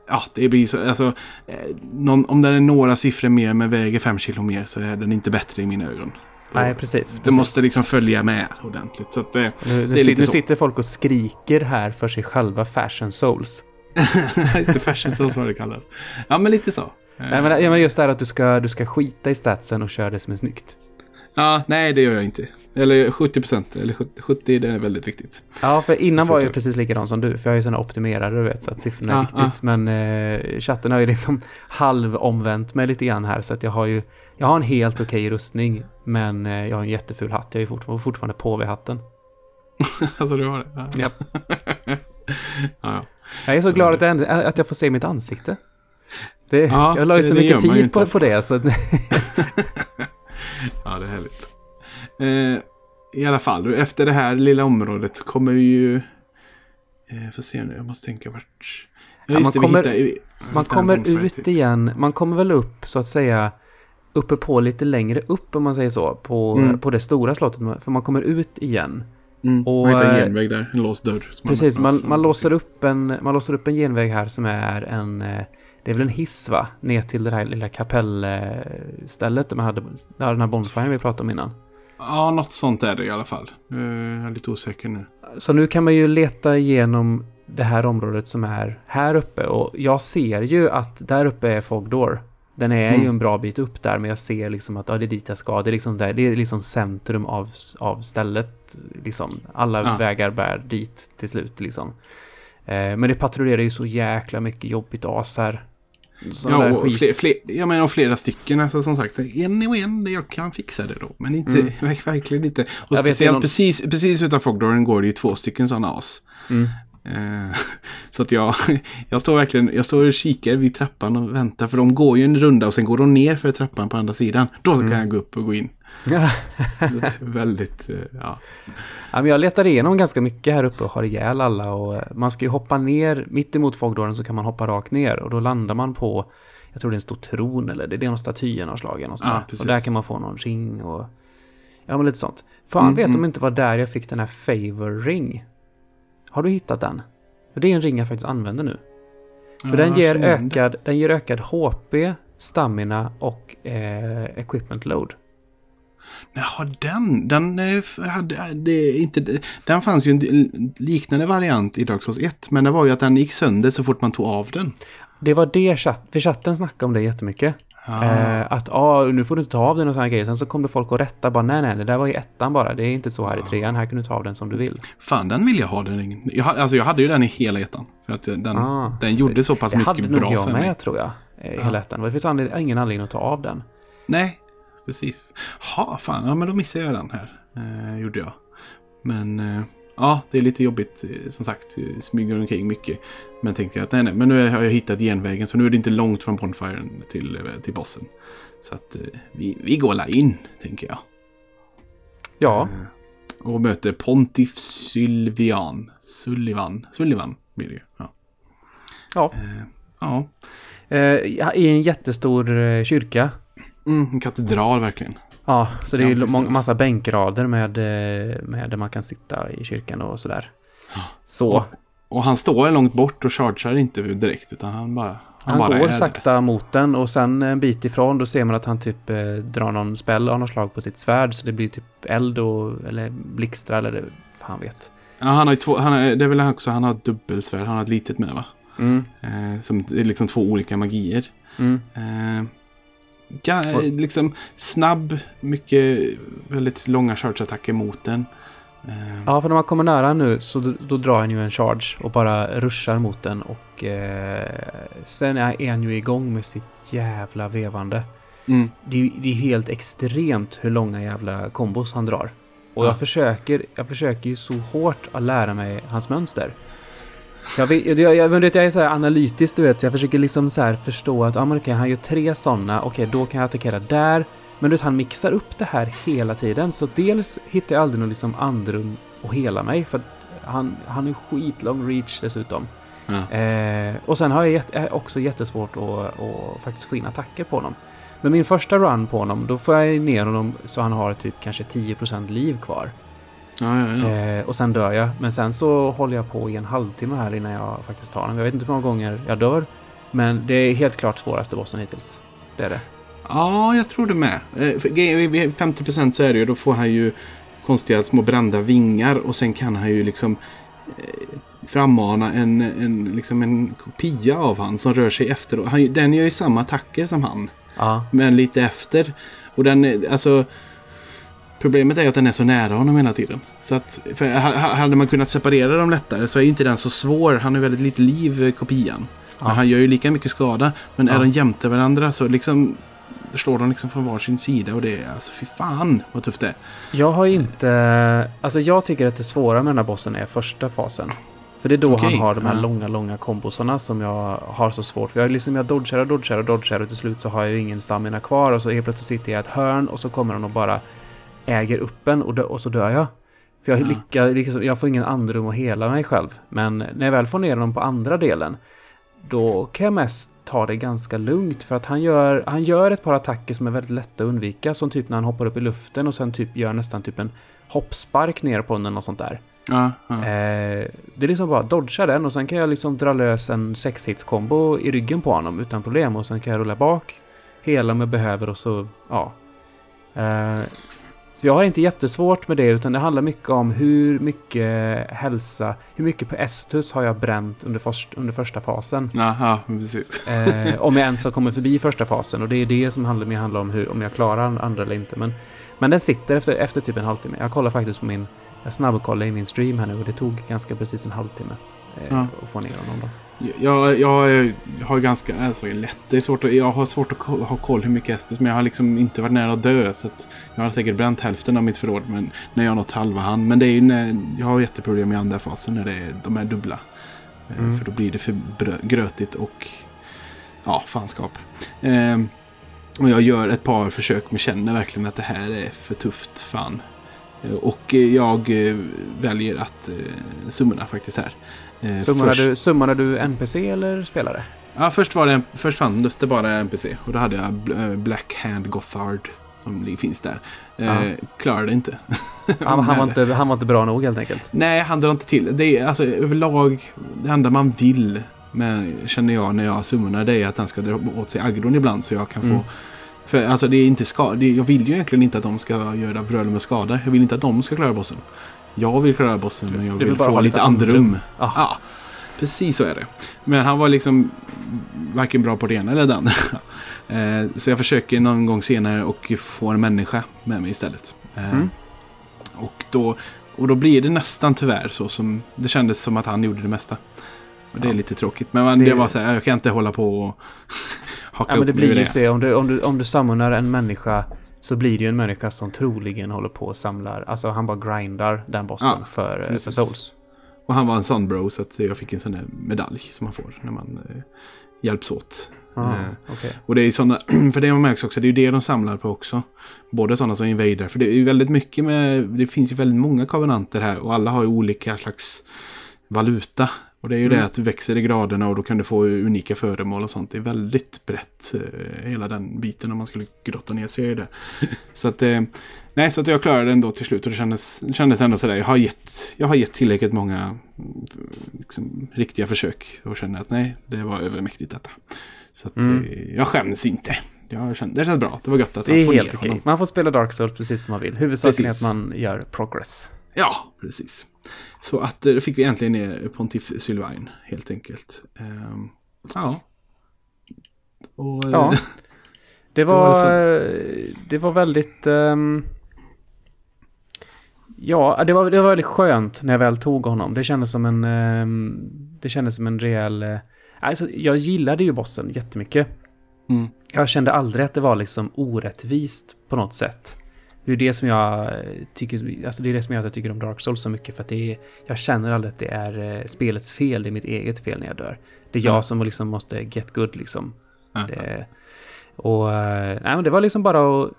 Ja, det blir så, alltså, eh, någon, om den är några siffror mer men väger 5 kilo mer så är den inte bättre i mina ögon. Nej, precis. Det precis. måste liksom följa med ordentligt. Så att, eh, Nu, det är lite nu så. sitter folk och skriker här för sig själva Fashion Souls. Just det, fashion så som det kallas. Ja, men lite så. Nej, men, ja, men just det här att du ska, du ska skita i statsen och köra det som är snyggt. Ja, nej det gör jag inte. Eller 70 procent, eller 70, 70 det är väldigt viktigt. Ja, för innan Så var jag precis likadan som du, för jag är ju sådana optimerare, du vet, så att siffrorna är Ja, viktigt. Men eh, chatten har ju liksom halvomvänt mig lite grann här, så att jag har ju, jag har en helt okej rustning, men eh, jag har en jätteful hatt. Jag är fortfarande, fortfarande på vid hatten. alltså du har det? Ja, Japp. ja. ja. Jag är så glad att jag, att jag får se mitt ansikte. Det, Ja, jag la ju så mycket tid på, på det, så ja, det är härligt. Eh, I alla fall, efter det här lilla området så kommer vi ju... Eh, får se nu, jag måste tänka vart... Ja, Ja, man det, kommer- hittar, vi, Man kommer ut igen, man kommer väl upp så att säga uppe på lite längre upp om man säger så, på, Mm. på det stora slottet, för man kommer ut igen. Mm, och, man hittar en eh, genväg där, en låst dörr. Precis, man, från- man, låser upp en, man låser upp en genväg här som är en, eh, det är väl en hiss va? Ner till det här lilla kapellstället där man hade, där den här bonfiren vi pratade om innan. Ja, något sånt är det i alla fall. Jag är lite osäker nu. Så nu kan man ju leta igenom det här området som är här uppe och jag ser ju att där uppe är Fogdor. Den är Mm. ju en bra bit upp där men jag ser liksom att ja, det är dit jag ska. Det är liksom, där, det är liksom centrum av, av stället. Liksom. Alla Ja. vägar bär dit till slut liksom. Eh, men det patrullerar ju så jäkla mycket jobbigt as här. Ja, och fler, fler, jag menar flera stycken. Alltså, som sagt, en och en, jag kan fixa det då. Men inte, Mm. verkligen inte. Och Jag speciellt någon- precis, precis utanför Fogdoren går det ju två stycken sådana as. Mm. Eh, så att jag, jag står verkligen, jag står och kikar vid trappan och väntar. För de går ju en runda och sen går de ner för trappan på andra sidan. Då kan Mm. jag gå upp och gå in. Det väldigt, eh, ja. Ja, men jag letar igenom ganska mycket här uppe och har ihjäl alla. Och eh, man ska ju hoppa ner, mitt emot Fogdåren så kan man hoppa rakt ner. Och då landar man på, jag tror det är en stor tron eller det är någon staty av något slag. eller något sånt Ja, och där kan man få någon ring och... Ja, men lite sånt. Fan, Mm, vet mm. de inte var där jag fick den här favor ring? Har du hittat den? För det är en ring jag faktiskt använder nu. För Ja, den, ger ökad, den ger ökad HP, stamina och eh, equipment load. Jaha, den, den eh, hade, eh, det, är inte, den fanns ju en liknande variant i Dark Souls 1. Men det var ju att den gick sönder så fort man tog av den. Det var det chatt, för chatten snackade om det jättemycket. Ja. Eh, att ah, nu får du inte ta av den och sådana grejer. Sen så kom det folk och rätta bara nej nej det där var i ettan bara. Det är inte så här i trean. Här kan du ta av den som du vill. Fan, den vill jag ha den ringen. Jag, alltså, jag hade ju den i hela ettan. För att den, Ah. den gjorde så pass Det hade mycket nog bra jag för med mig. tror jag. eh, I hela ettan. Det finns anled- ingen anledning att ta av den. Nej, precis. Ha, fan, ja, men då missade jag den här. Eh, gjorde jag. Men eh, ja, det är lite jobbigt. eh, Som sagt, eh, smyger omkring mycket. Men tänkte jag att nej, nej, men nu har jag hittat genvägen. Så nu är det inte långt från Bonfiren till, eh, till bossen. Så att vi, vi går la in, tänker jag. Ja, och möter Pontif Sylvian. Sullivan. Sullivan blir det ju. Ja. ja. Ja. I en jättestor kyrka. Mm, en katedral verkligen. Ja, så det är ju må- massa bänkrader med, eh, med där man kan sitta i kyrkan och sådär. Så. Och, och han står långt bort och chargear inte direkt. Utan han bara... Han, bara är går sakta mot den och sen en bit ifrån då ser man att han typ eh, drar någon spell av något slag på sitt svärd så det blir typ eld och, eller blixtrar eller det- fan vet. Ja, han har ju två, han har, det är väl också, han har ett dubbelsvärd, han har ett litet med va? Mm, Eh, som det är liksom två olika magier. mm. Eh, liksom snabb, mycket, väldigt långa charge-attacker mot den. Eh, Ja, för när man kommer nära nu så då, drar han ju en charge och bara ruschar mot den och eh, sen är han ju igång med sitt jävla vevande. mm, Det är, det är helt extremt hur långa jävla kombos han drar. Och Ja. jag, försöker, jag försöker ju så hårt att lära mig hans mönster. Jag, vet, jag, jag, jag, är så analytisk, du vet, så jag försöker liksom så förstå att ah, men okej, han gör tre sådana, okej, då kan jag attackera där. Men du vet, han mixar upp det här hela tiden, så dels hittar jag aldrig något liksom andrum att hela mig, för att han, han är skitlång reach dessutom. ja. Eh, och sen har jag jätte, är också jättesvårt att, att faktiskt få in attacker på honom. Men min första run på honom, då får jag ner honom så han har typ kanske 10% liv kvar. Ja, ja, ja. Eh, och sen dör jag. Men sen så håller jag på i en halvtimme här innan jag faktiskt tar honom. Jag vet inte hur många gånger jag dör. Men det är helt klart svåraste bossen hittills. Det är det. Ja, jag tror det med. Eh, för ge- vid 50% så är det ju, då får han ju konstiga små brända vingar och sen kan han ju liksom eh, frammana en, en, liksom en kopia av han som rör sig efter. Och Han, den gör ju samma attacker som han, Ja, men lite efter. Och den, är- alltså... Problemet är att den är så nära honom hela tiden. Så att, hade man kunnat separera dem lättare så är ju inte den så svår. Han har väldigt lite liv, eh, kopian. Men Ja. han gör ju lika mycket skada. Men Ja. är de jämte varandra så liksom slår de liksom från varsin sida och det är alltså fy fan vad tufft det är. Jag har inte... Alltså jag tycker att det svåra med den här bossen är första fasen. För det är då Okej, han har de här ja. långa, långa kombosarna som jag har så svårt för. Jag, liksom, jag dodgar och dodgar och dodgar och till slut så har jag ju ingen stamina kvar och så helt plötsligt sitter jag i ett hörn och så kommer han och bara äger upp en och, dö- och så dör jag. För jag, Ja. lyckas, liksom, jag får ingen andrum att hela mig själv. Men när jag väl får ner honom på andra delen då kan jag mest ta det ganska lugnt för att han gör, han gör ett par attacker som är väldigt lätta att undvika. Som typ när han hoppar upp i luften och sen typ gör nästan typ en hoppspark ner på den och sånt där. Ja. Eh, det är liksom bara dodga den och sen kan jag liksom dra lös en sexhits combo i ryggen på honom utan problem och sen kan jag rulla bak, hela om jag behöver och så, ja. Eh, så jag har inte jättesvårt med det utan det handlar mycket om hur mycket hälsa, hur mycket på Estus har jag bränt under, först, under första fasen. ja precis. Eh, om jag ens har kommit förbi första fasen och det är det som handlar, handlar om hur, om jag klarar andra eller inte. Men, men den sitter efter, efter typ en halvtimme. Jag kollar faktiskt på min, jag snabbkollade i min stream här nu och det tog ganska precis en halvtimme. Eh, Ja. Och få ner honom då. Jag, jag, har ganska, alltså lätt, det är svårt att, jag har svårt att ha koll hur mycket Estus, men jag har liksom inte varit nära att dö. Så att jag har säkert bränt hälften av mitt förråd men, när jag har nått halva hand. Men det är ju när, jag har jätteproblem i andra fasen när det är, de är dubbla. Eh, Mm. För då blir det för grötigt och ja, fanskap. Eh, och jag gör ett par försök men känner verkligen att det här är för tufft fan. Eh, Och jag eh, väljer att summona faktiskt här. Eh, Summonar först- du, summonar du NPC eller spelare? Ja, först, var det, först fanns det bara NPC och då hade jag eh, Black Hand Gothard som finns där. Eh. Klarade inte. Han, han, var Men- inte, han var inte bra nog helt enkelt. Nej, han drar inte till. Det är alltså överlag det enda man vill med, känner jag när jag summonar det är att han ska dra åt sig aggron ibland så jag kan Mm. få för alltså det är inte ska, det, jag vill ju egentligen inte att de ska göra bröl med skada. Jag vill inte att de ska klara bossen. Jag vill klara bossen men jag vill vill få lite andrum. andrum. Ah. Ja, precis så är det. Men han var liksom varken bra på det ena eller det andra. Eh, så jag försöker någon gång senare och få en människa med mig istället. Eh, Mm. Och, då, och då blir det nästan tyvärr så som det kändes som att han gjorde det mesta. Och det är Ja. lite tråkigt. Men man, det, Det- var så här, jag kan inte hålla på och haka Ja, men det blir ju så. Om du, om, du, om du summonar en människa så blir det ju en människa som troligen håller på och samlar. Alltså han bara grindar den bossen Ja, för, eh, för souls. Och han var en sån bro så att jag fick en sån där medalj som man får när man eh, hjälps åt. Ah, Eh, okej. Och det är såna, för det man märks också, det är ju det de samlar på också. Både sådana som invader, för det är ju väldigt mycket med, det finns ju väldigt många kovenanter här och alla har ju olika slags valuta. Och det är ju Mm. det att du växer i graderna och då kan du få unika föremål och sånt. Det är väldigt brett, eh, hela den biten om man skulle grotta ner sig i det. så att, eh, nej, så att jag klarade det ändå till slut och det kändes, det kändes ändå sådär, jag har gett, jag har gett tillräckligt många liksom, riktiga försök och känner att nej, det var övermäktigt detta. Så att Mm. eh, jag skäms inte. Jag kände, det kändes bra. Det var gött att Det han är får helt okej. honom. Man får spela Dark Souls precis som man vill. Huvudsaken Precis. är att man gör progress. Ja, precis. Så att eh, då fick vi äntligen ner Pontiff Sylvain helt enkelt. Ehm, ja. Och, eh, Ja. Det var var, eh, det var väldigt... ehm, ja, det var, det var väldigt skönt när jag väl tog honom. Det kändes som en... ehm, det kändes som en rejäl... eh, Alltså, jag gillade ju bossen jättemycket. mm, Jag kände aldrig att det var liksom orättvist på något sätt. Det är det som jag eh, tycker, alltså det är det som gör att jag tycker om Dark Souls så mycket för att det är, jag känner aldrig att det är eh, spelets fel, det är mitt eget fel när jag dör. Det är jag Ja. som liksom måste get good liksom. Det, och eh, nej, men det var liksom bara att,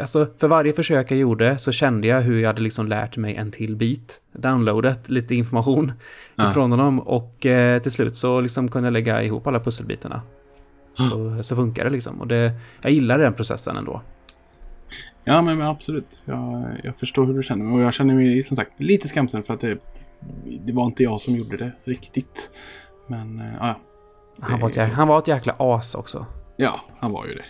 alltså för varje försök jag gjorde så kände jag hur jag hade liksom lärt mig en till bit. Downloadat lite information Ja. ifrån honom och eh, till slut så liksom kunde jag lägga ihop alla pusselbitarna. Så, så funkar det liksom. Och det, jag gillar den processen ändå. Ja, men, men absolut. Jag, jag förstår hur du känner. Och jag känner mig som sagt lite skamsen för att det, det var inte jag som gjorde det riktigt. Men eh, ja, Han Det var, ett, han var ett jäkla as också. ja, han var ju det.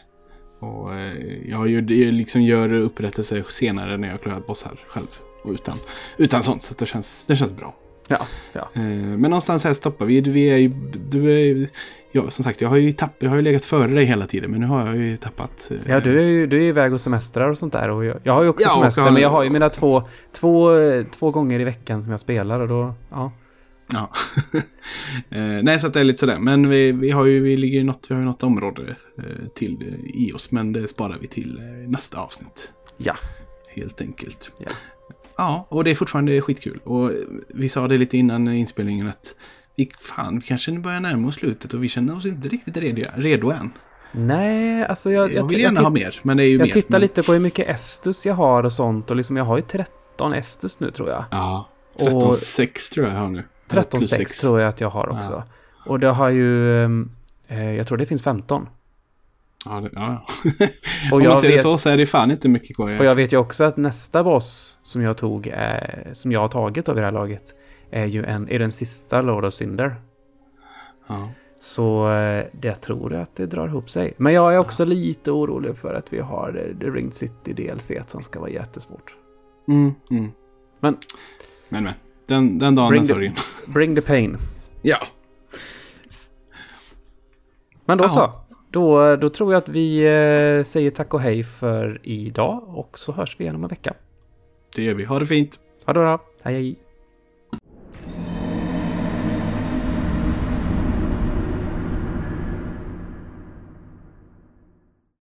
Och eh, jag gör, liksom gör upprättelse senare när jag klarat bossar själv. Och utan, utan sånt, så det, känns, det känns bra. Ja, ja. Eh, Men någonstans här stoppar vi. Vi är ju, du är, ja, som sagt, jag har ju tapp, jag har ju legat före dig hela tiden, men nu har jag ju tappat. eh, Ja, du är ju du är iväg och semestrar och sånt där. Och jag, jag har ju också Ja, semester, men jag har ju mina två, två, två gånger i veckan som jag spelar och då, ja. Ja. eh, nej, så att det är lite sådär. Men vi, vi har ju, vi ligger i något, vi har ju något område eh, till i oss, men det sparar vi till eh, nästa avsnitt. Ja. Helt enkelt. Ja. Ja, och det är fortfarande skitkul. Och vi sa det lite innan inspelningen att vi, fan, vi kanske börjar närma oss slutet och vi känner oss inte riktigt redo, redo än. Nej, alltså jag... Jag, vill gärna jag, ha mer, men det är ju jag mer. tittar men, lite på hur mycket Estus jag har och sånt och liksom jag har ju 13 Estus nu tror jag. Ja, Och- 13,6 tror jag jag har nu. Eller plus 13,6 sex. tror jag att jag har också. Och det har ju... Eh, jag tror det finns 15. Ja, det, ja. Och Om jag man ser vet- det så så är det fan inte mycket kvar. Och jag vet ju också att nästa boss som jag tog, är, som jag har tagit av det här laget, är ju en, är den sista Lord of Cinder. Ja. Så eh, det tror jag att det drar ihop sig. Men jag är också lite orolig för att vi har eh, The Ringed City DLC som ska vara jättesvårt. Mm, mm. Men- Men, men. Den, den dagen, Bring den the- sorgen. Bring the pain. Ja. Men då Ja. så. Då, då tror jag att vi eh, säger tack och hej för idag och så hörs vi igen om en vecka. Det gör vi. Ha det fint! Ha det bra! Hej hej!